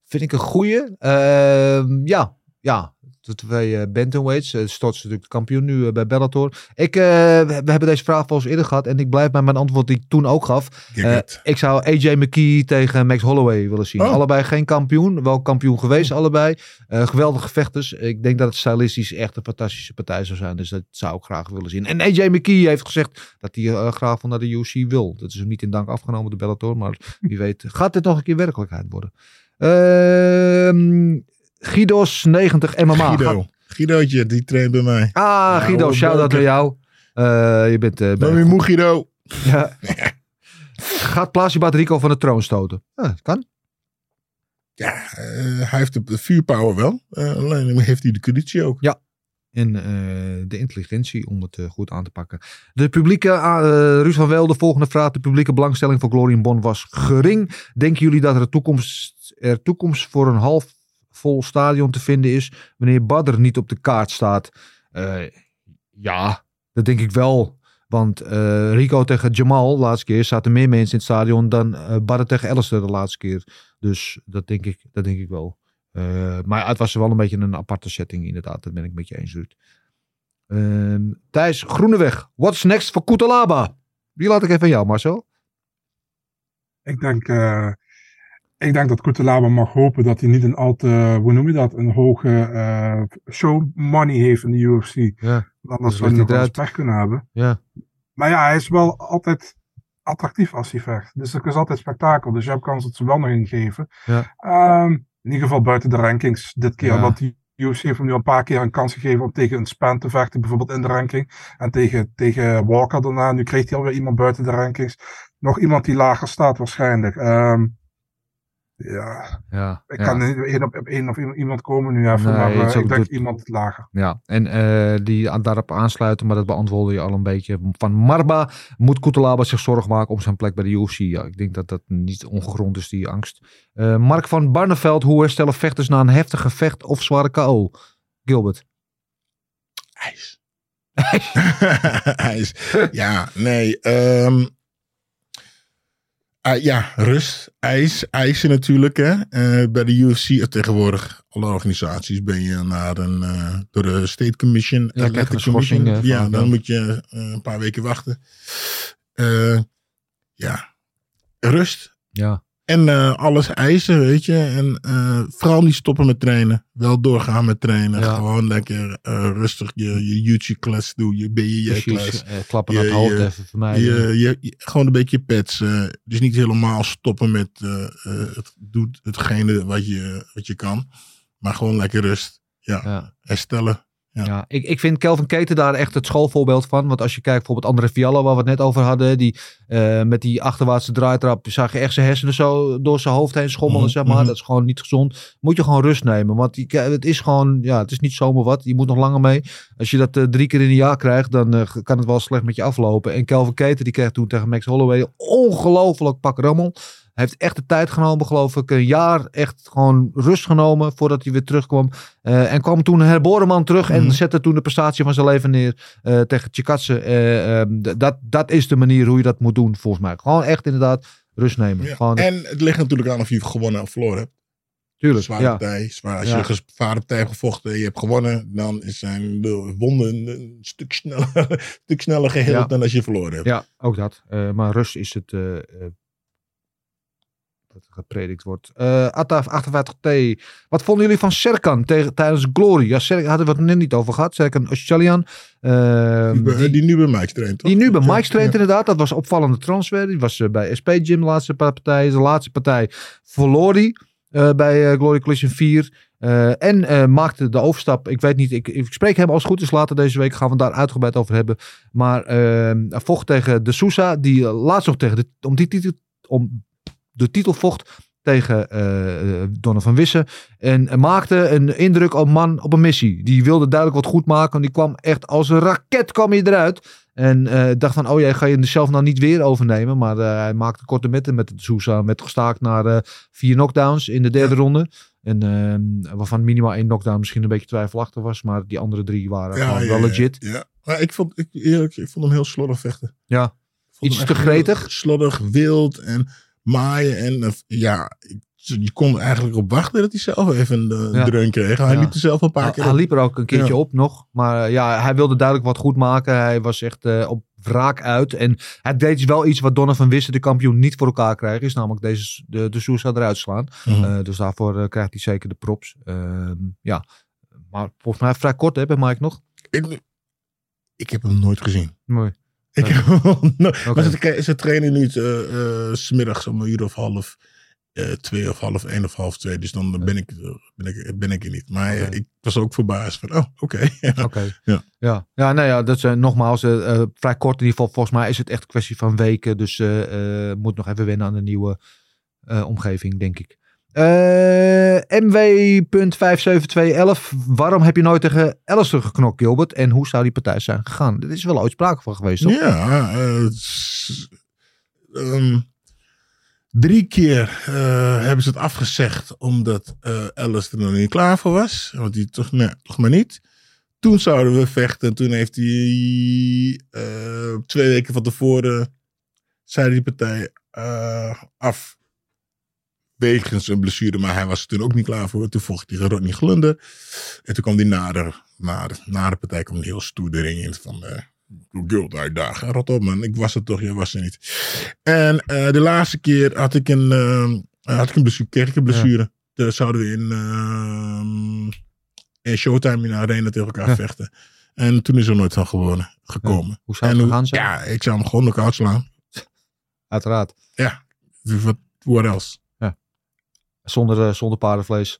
Vind ik een goeie. Uh, ja, ja. De twee uh, bantamweights. Uh, is natuurlijk de kampioen nu uh, bij Bellator. Ik, we hebben deze vraag volgens eerder gehad. En ik blijf bij mijn antwoord die ik toen ook gaf. ik zou AJ McKee tegen Max Holloway willen zien. Oh. Allebei geen kampioen. Wel kampioen geweest allebei. geweldige vechters. Ik denk dat het stylistisch echt een fantastische partij zou zijn. Dus dat zou ik graag willen zien. En AJ McKee heeft gezegd dat hij graag van naar de UFC wil. Dat is hem niet in dank afgenomen door Bellator. Maar [LAUGHS] wie weet gaat dit nog een keer werkelijkheid worden. Ehm Guido's 90 MMA. Guido. Guidootje, die traint bij mij. Ah, nou, Guido, shout-out naar jou. Uh, je bent... Uh, ben je moe, Guido? Ja. Gaat Plasibat Rico van de troon stoten? Ja, dat kan. Ja, uh, hij heeft de vuurpower wel. alleen heeft hij de conditie ook. Ja. En de intelligentie om het goed aan te pakken. De publieke, Ruud van Wel, de volgende vraag. De publieke belangstelling voor Glory in Bonn was gering. Denken jullie dat er, toekomst, er toekomst voor een half vol stadion te vinden is wanneer Badr niet op de kaart staat. Uh, ja, dat denk ik wel. Want uh, Rico tegen Jamal de laatste keer zaten meer mensen in het stadion dan uh, tegen Alistair de laatste keer. Dus dat denk ik, dat denk ik wel. maar het was wel een beetje een aparte setting inderdaad. Dat ben ik met je eens, Ruud. Ehm, Thijs Groeneweg. What's next voor Kutalaba? Die laat ik even aan jou, Marcel. Ik denk ik denk dat Kutelaba mag hopen dat hij niet een al te, hoe noem je dat, een hoge eh, show money heeft in de UFC. Ja. Anders zou hij nog wel eruit. pech kunnen hebben. Ja. Maar ja, hij is wel altijd attractief als hij vecht. Dus er is altijd spektakel. Dus je hebt kans dat ze wel nog ingeven. Ja. Ehm, in ieder geval buiten de rankings dit keer. Ja. Want die UFC heeft hem nu al een paar keer een kans gegeven om tegen een span te vechten. Bijvoorbeeld in de ranking. En tegen, tegen Walker daarna. Nu kreeg hij alweer iemand buiten de rankings. Nog iemand die lager staat waarschijnlijk. Ehm, ja, Ja, ik ja. kan niet één op één of iemand komen nu even. Nee, maar het eh, ik denk de- iemand lager. Ja, en eh, die aan- daarop aansluiten, maar dat beantwoordde je al een beetje. Van Marba moet Kutelaba zich zorgen maken om zijn plek bij de UFC. Ja, ik denk dat dat niet ongegrond is, die angst. Eh, Mark van Barneveld, hoe herstellen vechters na een heftig gevecht of zware KO? Gilbert. IJs. [LAUGHS] IJs. Ja, nee. ehm, ah, ja, rust. IJs. IJsen natuurlijk. Hè. Eh, bij de UFC eh, tegenwoordig, alle organisaties, ben je naar een, eh, door de State Commission. Ja, Commission. ja, dan moet je een paar weken wachten. Ja, rust. Ja. En eh, alles eisen, weet je. En eh, vooral niet stoppen met trainen. Wel doorgaan met trainen. Ja. Gewoon lekker eh, rustig je, je YouTube-klas doen. Je BJJ-klas. Klappen naar het hoofd even. Je, je, je- gewoon een beetje pets. dus niet helemaal stoppen met het, doe hetgene wat je, wat je kan. Maar gewoon lekker rust. Ja, Ja. herstellen. Ja. Ja, ik, ik vind Kelvin Keten daar echt het schoolvoorbeeld van. Want als je kijkt bijvoorbeeld André Fiallo, waar we het net over hadden. Die eh, met die achterwaartse draaitrap zag je echt zijn hersenen zo door zijn hoofd heen schommelen. Mhm, Zeg maar. mhm. Dat is gewoon niet gezond. Moet je gewoon rust nemen. Want die, het is gewoon, ja, het is niet zomaar wat. Je moet nog langer mee. Als je dat eh, drie keer in een jaar krijgt, dan eh, kan het wel slecht met je aflopen. En Kelvin Keten, die kreeg toen tegen Max Holloway ongelooflijk pak rammel. Hij heeft echt de tijd genomen, geloof ik. Een jaar echt gewoon rust genomen voordat hij weer terugkwam. Eh, en kwam toen een herboren man terug en Mhm. zette toen de prestatie van zijn leven neer eh, tegen Chikatse. Eh, ehm, dat, dat is de manier hoe je dat moet doen, volgens mij. Gewoon echt inderdaad rust nemen. Ja. Gewoon, En het ligt natuurlijk aan of je gewonnen of verloren hebt. tuurlijk. Zware Ja. partij. Zwaar. Als Ja. je een zware partij hebt gevochten en je hebt gewonnen, dan zijn de wonden een stuk sneller, [LAUGHS] een stuk sneller geheeld Ja. dan als je verloren hebt. ja, ook dat. Maar rust is het. Wat gepredikt wordt. Eh Ataf 58T. Wat vonden jullie van Serkan tijdens Glory? Ja, Serkan hadden we het net niet over gehad. Serkan Australian. Eh, Die, die nu bij Mike traint, toch? Die nu bij Mike traint ja. inderdaad. Dat was opvallende transfer. Die was eh, bij SP Gym de laatste paar partijen. De laatste partij verloor hij eh, bij Glory Collision 4. Eh, en maakte de overstap. Ik weet niet, ik, ik spreek hem als het goed is later deze week. Gaan we het daar uitgebreid over hebben. Maar hij vocht tegen de Sousa. Die laatst nog tegen de, om, die titel, om de titel vocht tegen eh Donovan Wissen. En maakte een indruk op een man op een missie. Die wilde duidelijk wat goed maken. En die kwam echt als een raket kwam hij eruit. En eh, dacht van, oh jij ga je zelf nou niet weer overnemen. Maar hij maakte korte metten met de Sousa. Met gestaakt naar vier knockdowns in de derde ronde. En eh, waarvan minimaal één knockdown misschien een beetje twijfelachtig was. Maar die andere drie waren gewoon wel legit. Ja. Maar ik vond, ik, eerlijk, ik vond hem heel slordig vechten. Ja. Iets te gretig? Slordig, wild en maaien. En eh, ja, je kon eigenlijk op wachten dat hij zelf even een Ja. dreun kreeg. Hij Ja. liep er zelf een paar Hij, keer hij liep er ook een keertje Ja. op nog. Maar eh, ja, hij wilde duidelijk wat goed maken. Hij was echt eh, op wraak uit. En hij deed dus wel iets wat Donovan Wissen, de kampioen, niet voor elkaar krijgt. Is namelijk deze, de, de Sousa eruit slaan. Mhm. Eh, dus daarvoor eh, krijgt hij zeker de props. Ehm, ja, maar volgens mij vrij kort hè, bij Mike nog. Ik, ik heb hem nooit gezien. Mooi. Ik heb. [LAUGHS] Maar ze, ze trainen nu uh, uh, smiddags om een uur of half uh, twee of half één of half twee. Dus dan ben, ik, ben, ik, ben ik er niet. Maar ik was ook verbaasd van, oh, oké. [LAUGHS] Oké. Ja. Ja, ja, nou ja, dat is eh, nogmaals eh, eh, vrij kort in ieder geval. Volgens mij is het echt een kwestie van weken. Dus eh, eh, moet nog even wennen aan de nieuwe eh, omgeving, denk ik. Eh, MW.57211. Waarom heb je nooit tegen Alistair geknokt, Gilbert? En hoe zou die partij zijn gegaan? Er is wel ooit sprake van geweest, toch? Ja, uh, um, drie keer uh, hebben ze het afgezegd omdat uh, er nog niet klaar voor was. Want die toch, nee, toch maar niet. Toen zouden we vechten. Toen heeft hij uh, twee weken van tevoren zei die partij af. Wegens een blessure, maar hij was er toen ook niet klaar voor. Toen vocht hij Rodney Glunder. En toen kwam hij na de, na de, partij kwam heel stoer de ring in van... Guld uitdagen. Rot op man, ik was er toch, jij was er niet. En uh, de laatste keer had ik een, uh, Uh, had ik een blessure, kreeg ik een blessure. Toen zouden we in, ehm, in Showtime in de arena tegen elkaar Ja. vechten. En toen is er nooit van gewonnen, gekomen. Hoe zou het en gegaan zijn? Ja, ik zou hem gewoon knock-out slaan. Uiteraard. Dus Wat, what else? Zonder, eh, zonder paardenvlees.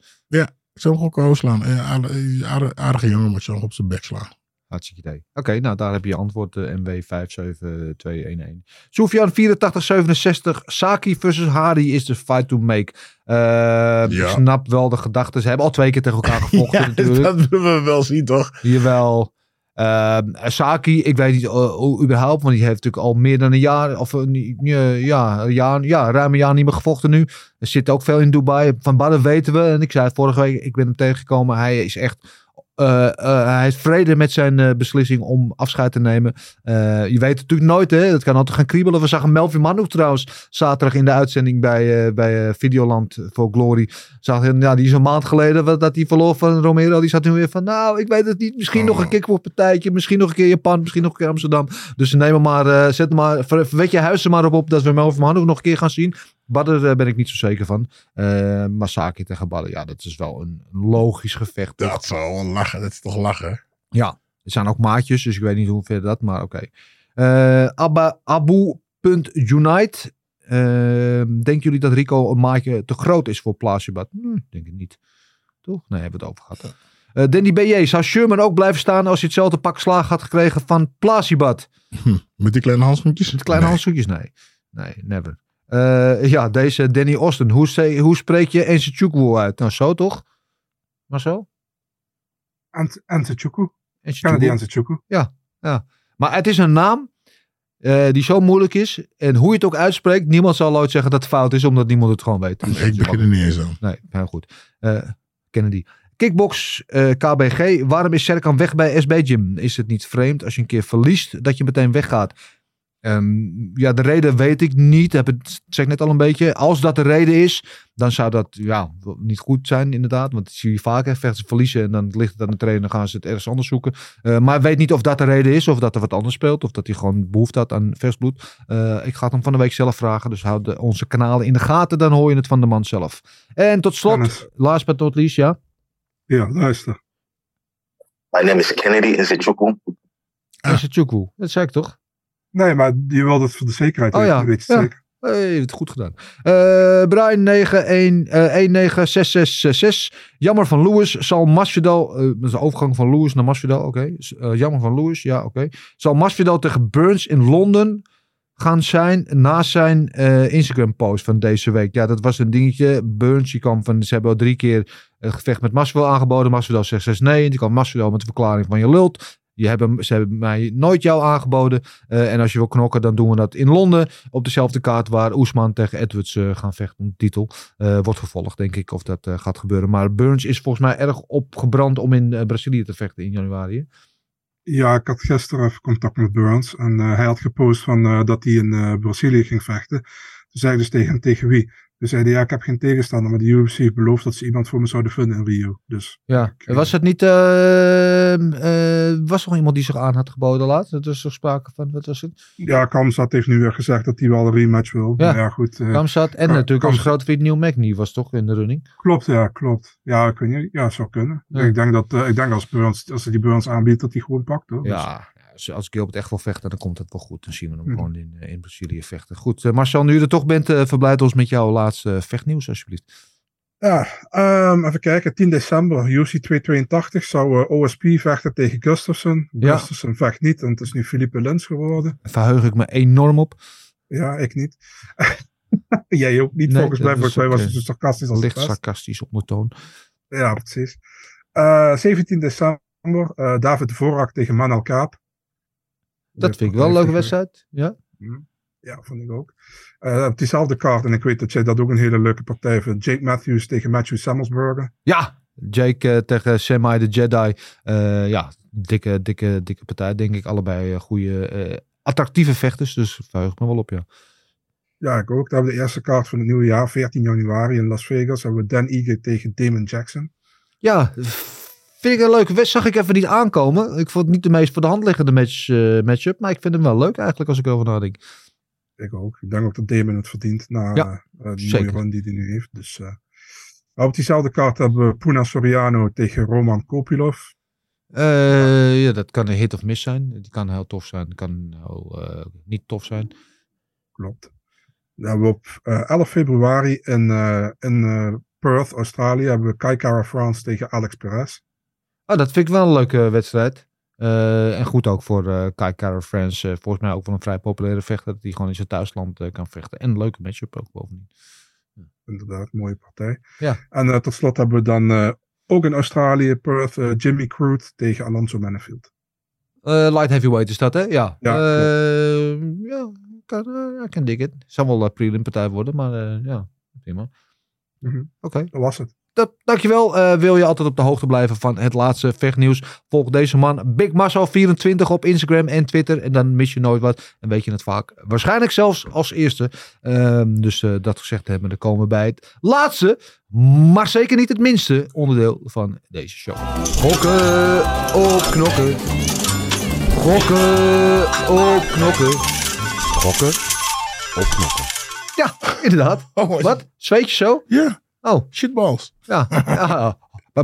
Ik zou hem gewoon KO slaan. Eh, aardige, aardige, jongen, ik zou hem op zijn bek slaan. Hartstikke idee. Oké, nou daar heb je je antwoord. eh, MW 57211. Sofian 8467. Saki versus Hardy is de fight to make. Eh, Ik snap wel de gedachten. Ze hebben al twee keer tegen elkaar [LAUGHS] gevochten Ja, natuurlijk. dat willen we wel zien, toch? Jawel. Ehm Saki, ik weet niet hoe überhaupt, want die heeft natuurlijk al meer dan een jaar, of niet- uh, ja, een jaar, ja, ruim een jaar niet meer gevochten nu. Er zit ook veel in Dubai. Van Badden weten we, en ik zei het vorige week, ik ben hem tegengekomen. Hij is echt, uh, uh, hij is vrede met zijn uh, beslissing om afscheid te nemen. Je weet het natuurlijk nooit, hè. Het kan altijd gaan kriebelen. We zagen Melvin Manu trouwens zaterdag in de uitzending bij, bij Videoland voor Glory. Zag, ja, die is een maand geleden dat hij verloor van Romero. Die zat nu weer van, nou, ik weet het niet. Misschien oh. nog een kickboxpartijtje. Misschien nog een keer Japan. Misschien nog een keer Amsterdam. Dus neem maar, uh, zet maar, weet je huis er maar op, op dat we Melvin Manu nog een keer gaan zien. Badder uh, ben ik niet zo zeker van. Uh, Masaki tegen Badder, ja, dat is wel een logisch gevecht. Dat zal wel lachen, dat is toch lachen? Ja, er zijn ook maatjes, dus ik weet niet hoe ver dat, maar oké. Okay. Uh, Abu.unite. Uh, denken jullie dat Rico een maatje te groot is voor Plasibat? Hm, denk ik niet. Toch? Nee, hebben we het over gehad. Uh, Danny B.J. Zou Sherman ook blijven staan als hij hetzelfde pak slaag had gekregen van Plasibat? Hm, met die kleine handschoentjes? Met kleine nee. handschoentjes? Nee. Nee, never. Uh, ja, deze Danny Austin. Hoe, se, hoe spreek je Ensechuku uit? Nou, zo toch? Maar zo? Ensechuku. Kennedy. Ja, ja. Maar het is een naam uh, die zo moeilijk is. En hoe je het ook uitspreekt, niemand zal ooit zeggen dat het fout is, omdat niemand het gewoon weet. Nee, ik begin er niet eens aan. Nee, heel goed. Uh, Kennedy. Kickbox uh, KBG. Waarom is Serkan weg bij SB Gym? Is het niet vreemd als je een keer verliest dat je meteen weggaat? Um, ja, de reden weet ik niet. Heb het zeg net al een beetje. Als dat de reden is, dan zou dat ja, niet goed zijn, inderdaad. Want dat zie je vaker. Vechten verliezen en dan ligt het aan de trainer. Dan gaan ze het ergens anders zoeken. Uh, maar ik weet niet of dat de reden is. Of dat er wat anders speelt. Of dat hij gewoon behoefte had aan vers bloed. Uh, ik ga het hem van de week zelf vragen. Dus houd de, onze kanalen in de gaten. Dan hoor je het van de man zelf. En tot slot, Dennis. last but not least, ja. Ja, luister. My name is Kennedy Nzechukwu. Ah. Nzechukwu, dat zei ik toch? Nee, maar je wilde het voor de zekerheid oh, weten. Ja. Weet je ja. zeker. Hey, het goed gedaan. Uh, Brian 196666. Uh, jammer van Lewis. Zal Masvidal. Uh, de overgang van Lewis naar Masvidal. Oké. Okay. jammer van Lewis. Ja, oké. Okay. Zal Masvidal tegen Burns in Londen gaan zijn na zijn Instagram post van deze week. Ja, dat was een dingetje. Burns, die kwam van. Ze hebben al drie keer het gevecht met Masvidal aangeboden. Masvidal zegt 6 nee. Die kwam Masvidal met de verklaring van je lult. Je hebben, ze hebben mij nooit jou aangeboden. Uh, en als je wil knokken, dan doen we dat in Londen. Op dezelfde kaart waar Oesman tegen Edwards uh, gaan vechten om titel. Uh, wordt vervolgd, denk ik, of dat gaat gebeuren. Maar Burns is volgens mij erg opgebrand om in Brazilië te vechten in januari. Ja, ik had gisteren even contact met Burns. En hij had gepost van, dat hij in Brazilië ging vechten. Toen zei ik dus tegen tegen wie? Dus zei hij, ja, ik heb geen tegenstander, maar de UFC heeft beloofd dat ze iemand voor me zouden vinden in Rio. Dus, ja, ik, was het niet, uh, uh, was er nog iemand die zich aan had geboden laat? Dat was er sprake van, wat was het? Ja, Kamzat heeft nu weer gezegd dat hij wel een rematch wil. Ja, ja goed. Uh, Kamzat en natuurlijk onze grote vriend Neil Magny was toch in de running? Klopt, ja, klopt. Ja, weet niet, ja, zou kunnen. Ja. Ik denk dat, ik denk als, Burns, als ze die Burns aanbiedt, dat hij gewoon pakt. Hoor. Ja, dus als Gilbert echt wil vechten, dan komt het wel goed. Dan zien we hem mm. gewoon in, in Brazilië vechten. Goed, uh, Marcel, nu je er toch bent, uh, verblijd ons met jouw laatste uh, vechtnieuws, alsjeblieft. Ja, um, even kijken. 10 december, UFC 282 zou OSP vechten tegen Gustafsson. Ja. Gustafsson vecht niet, want het is nu Philippe Lens geworden. Daar verheug ik me enorm op. Ja, ik niet. [LAUGHS] Jij ook niet, nee, volgens mij. Volgens mij was het zo sarcastisch als Licht sarcastisch op mijn toon. Ja, precies. 17 december, David de Vorak tegen Manel Kaap. Dat vind ik wel een leuke wedstrijd. Ja, ja vond ik ook. Uh, op diezelfde kaart, en ik weet dat jij dat ook een hele leuke partij vindt. Jake Matthews tegen Matthew Samuelsburger. Ja, Jake uh, tegen Semi de Jedi. Uh, ja, dikke, dikke, dikke partij. Denk ik allebei goede, attractieve vechters. Dus verheug me wel op, ja. Ja, ik ook. Dan hebben we de eerste kaart van het nieuwe jaar, 14 januari in Las Vegas. Hebben we Dan Ige tegen Damon Jackson. Ja, Vind ik een leuke wedstrijd. Zag ik even niet aankomen. Ik vond het niet de meest voor de hand liggende match, uh, matchup. Maar ik vind hem wel leuk eigenlijk als ik erover nadenk. Ik ook. Ik denk ook dat Damon het verdient na Ja, eh, die mooie run die hij nu heeft. Dus, eh. Op diezelfde kaart hebben we Puna Soriano tegen Roman Kopilov. Eh, ja, dat kan een hit of miss zijn. Die kan heel tof zijn, kan heel, niet tof zijn. Klopt. Dan hebben we op eh, 11 februari in, in Perth, Australië, hebben we Kai Kara France tegen Alex Perez. Oh, dat vind ik wel een leuke wedstrijd. Eh, en goed ook voor eh Kai Kara France. eh, volgens mij ook wel een vrij populaire vechter. Dat hij gewoon in zijn thuisland kan vechten. En een leuke matchup ook bovendien. Inderdaad, mooie partij. Ja. En tot slot hebben we dan ook in Australië, Perth, Jimmy Crute tegen Alonso Manifield. Light heavyweight is dat, hè? Ja. Ja, ja, kan, eh, I can dig it. Zal wel een prelim partij worden, maar ja, prima. Mhm. Oké. Dat was het. Dat, dankjewel. Eh, wil je altijd op de hoogte blijven van het laatste vechtnieuws? Volg deze man Big Marcel 24 op Instagram en Twitter. En dan mis je nooit wat. En weet je het vaak. Waarschijnlijk zelfs als eerste. Ehm, dus eh, dat gezegd hebben, dan komen we bij het laatste. Maar zeker niet het minste onderdeel van deze show. Gokken op knokken. Gokken op knokken. Gokken op knokken. Ja, inderdaad. Oh, Wat? Zweet je zo? Ja, Oh, shitballs. ja, [LAUGHS] ja.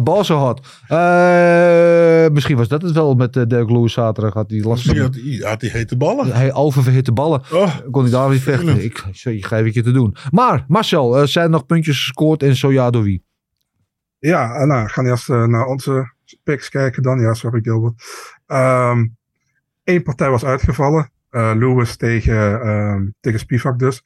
Bal zo. Eh, misschien was dat het wel met eh, Dirk Lewis zaterdag. Had hij last Misschien van had hij, had hij hete ballen. hij oververhitte ballen. Oh, Kon hij daar weer vechten. Ik sorry, geef ik je te doen. Maar Marcel, eh, zijn er nog puntjes gescoord en zo ja door wie? Ja, en nou, we gaan eerst eh, naar onze picks kijken dan. Ja, sorry Gilbert. Eén partij was uitgevallen. Eh, Lewis tegen, ehm tegen Spivak dus.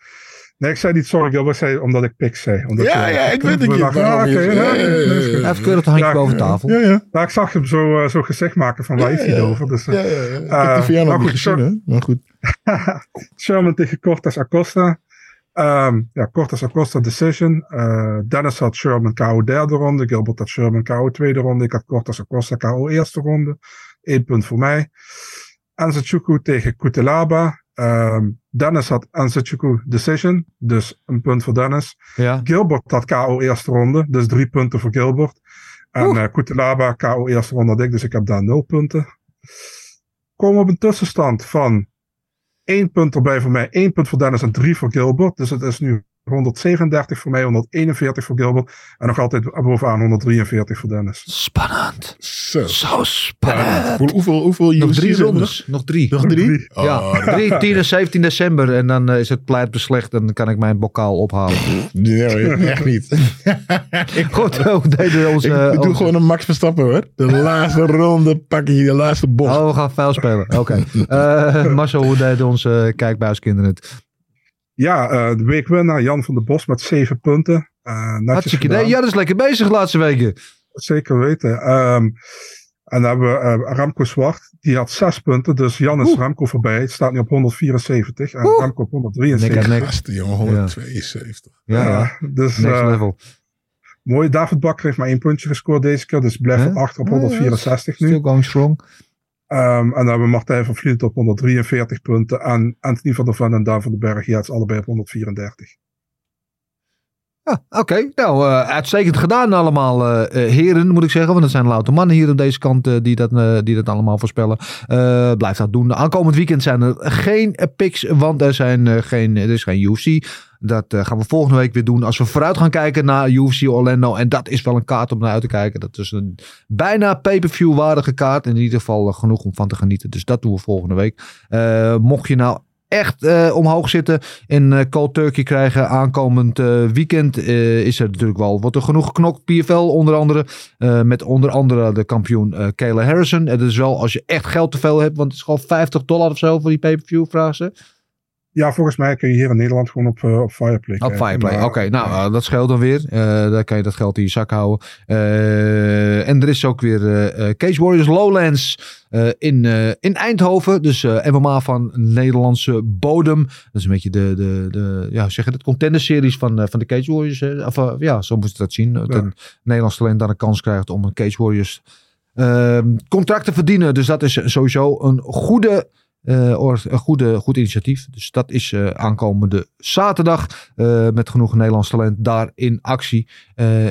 Nee, ik zei niet sorry Gilbert, ik zei omdat ik picks zei. Omdat ja, je- ja, ik weet het niet. Ja, ja, ja, ja, ja, dat is goed. ja, Hij heeft keurig een handje Ja, boven tafel. Ja, ja. Nou, ik zag hem zo, eh, zo gezicht maken van waar Ja, heeft hij ja. het over. Dus, eh, Ja, ja, ja. Ik Eh, heb van jou nog maar niet goed, gezien, hè? Maar goed. Sherman tegen Cortes Acosta. Ehm, ja, Cortes Acosta decision. Eh, Dennis had Sherman KO derde ronde. Gilbert had Sherman KO tweede ronde. Ik had Cortes Acosta KO eerste ronde. Eén punt voor mij. Anzachukwu tegen Kutelaba. Ehm, Dennis had Anzachukwu decision. Dus een punt voor Dennis. Ja. Gilbert had KO eerste ronde. Dus drie punten voor Gilbert. En eh Kutelaba KO eerste ronde had ik. Dus ik heb daar nul punten. Komen we op een tussenstand van één punt erbij voor mij. één punt voor Dennis en drie voor Gilbert. Dus het is nu 137 voor mij, 141 voor Gilbert. En nog altijd bovenaan 143 voor Dennis. Spannend. Zo. Zo spannend. Hoe- Hoeveel, hoeveel Nog drie rondes. Nog drie. Nog drie? Ja, Oh, 3, 10 en 17 december. En dan eh, is het pleit beslecht. En dan kan ik mijn bokaal ophalen. Nee, echt niet. Goed, hoe deden we onze... ik doe onze- gewoon een Max Verstappen hoor. De laatste ronde pak je de laatste bocht. Oh, we gaan vuil spelen. Oké. Eh, Marcel, hoe deden onze kijkbuiskinderen het? Ja, eh, de weekwinnaar Jan van der Bos met 7 punten. Eh netjes Hartstikke idee. Ja, dat is lekker bezig de laatste weken. Zeker weten. Ehm, en dan hebben we eh, Remco Zwart. Die had 6 punten. Dus Jan is Remco voorbij. Het staat nu op 174. En Oeh. Remco op Nek 173. aan nek. Gasten, jongen, 172. Ja, ja. Ja, dus Next eh, level. mooi. David Bakker heeft maar één puntje gescoord deze keer. Dus blijft op achter op Ja, ja, 164 nu. Still going strong. Ehm, en dan hebben we Martijn van Vliet op 143 punten. En Anthony van der Ven en Daan van den Berg. Is allebei op 134. Ja, oké. Nou, eh, uitstekend gedaan allemaal, eh, eh, heren, moet ik zeggen. Want het zijn louter mannen hier aan deze kant die, dat, die dat allemaal voorspellen. Blijf dat doen. Aankomend weekend zijn er geen picks, want er, zijn, geen, er is geen UFC. Dat eh, gaan we volgende week weer doen als we vooruit gaan kijken naar UFC Orlando. En dat is wel een kaart om naar uit te kijken. Dat is een bijna pay-per-view waardige kaart. In ieder geval eh, genoeg om van te genieten. Dus dat doen we volgende week. Eh, mocht je nou echt omhoog zitten en eh, cold turkey krijgen aankomend weekend is er natuurlijk wel wordt er genoeg geknokt. PFL onder andere met onder andere de kampioen eh Kayla Harrison. Het is wel als je echt geld te veel hebt, want het is gewoon 50 dollar of zo voor die pay-per-view vragen ze. Ja, volgens mij kun je hier in Nederland gewoon op, eh, op Fireplay Op. Fireplay. Maar- Oké, nou eh, dat scheelt dan weer. Eh daar kan je dat geld in je zak houden. Eh, en er is ook weer eh, eh, Cage Warriors Lowlands eh, in, eh, in Eindhoven. Dus eh, MMA van Nederlandse bodem. Dat is een beetje de, de, de ja, zeg het, contender series van, eh, van de Cage Warriors. eh, of, eh, ja, zo moet je dat zien. Dat een Nederlands talent dan een kans krijgt om een Cage Warriors ehm, contract te verdienen. Dus dat is sowieso een goede Or- een goede, goed initiatief. Dus dat is eh, aankomende zaterdag. eh, met genoeg Nederlands talent daar in actie.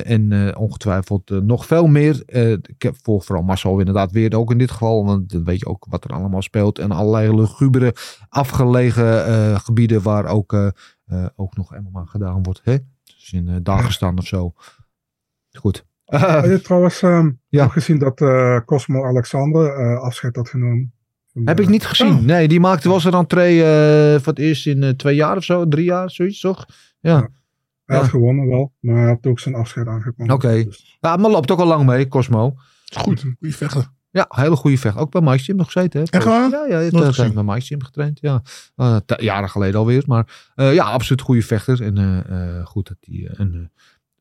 En ongetwijfeld nog veel meer. Ik heb volg vooral Marcel inderdaad weer ook in dit geval. Want dan weet je ook wat er allemaal speelt. En allerlei lugubere afgelegen gebieden waar ook, ook nog MMA gedaan wordt. Hè? Dus in Dagestan of zo. Goed. Heb je trouwens ehm, Ja. gezien dat Cosmo Alexander afscheid had genomen? Heb eh, ik niet gezien. Nee, die maakte wel zijn rentree eh voor het eerst in eh, twee jaar of zo. Drie jaar, zoiets toch? Ja. Ja. Hij had gewonnen wel, maar hij had ook zijn afscheid aangekondigd. Oké. Dus, Ja, maar loopt ook al lang mee, Cosmo. Goed, goede vechter. Ja, hele goede vecht. Ook bij Mike Jim nog gezeten. Hè? Echt waar? Ja, ja, hij heeft Nooit uh, gezien. bij Mike Jim getraind. Ja. Eh, jaren geleden alweer. Maar eh, ja, absoluut goede vechter. En eh, eh, goed dat hij eh, een,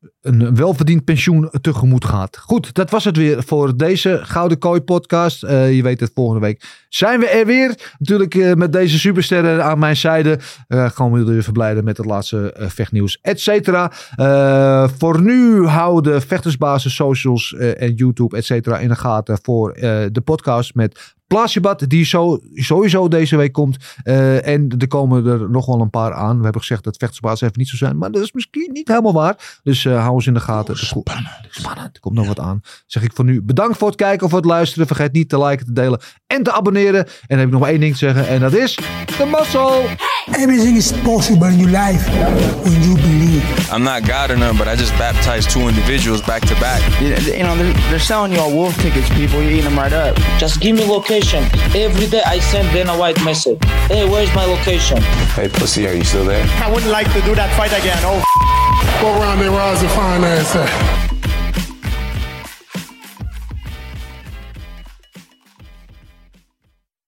eh, een welverdiend pensioen tegemoet gaat. Goed, dat was het weer voor deze Gouden Kooi podcast. Eh, je weet het, volgende week zijn we er weer. Natuurlijk eh, met deze supersterren aan mijn zijde. Eh gaan we verblijden met het laatste eh, vechtnieuws, et cetera. Voor nu houden de vechtersbasis, socials en YouTube, et cetera, in de gaten voor de podcast met Plaatsjebat, die zo, sowieso deze week komt. En er komen er nog wel een paar aan. We hebben gezegd dat vechtersbasis even niet zo zijn. Maar dat is misschien niet helemaal waar. Dus eh hou in de gaten. Ko- Spannend. Er komt nog wat aan. Zeg ik voor nu bedankt voor het kijken of voor het luisteren. Vergeet niet te liken, te delen en te abonneren. En dan heb ik nog maar één ding te zeggen. En dat is de muscle. Everything is possible in your life when you believe. I'm not God or none, but I just baptized two individuals back to back. You you know, they're, they're selling you all wolf tickets, people. You're eating them right up. Just give me location. Every day I send Dana White message. Hey, where's my location? Hey, pussy, are you still there? I wouldn't like to do that fight again. Oh, [LAUGHS] Go around there, rise and find ass at.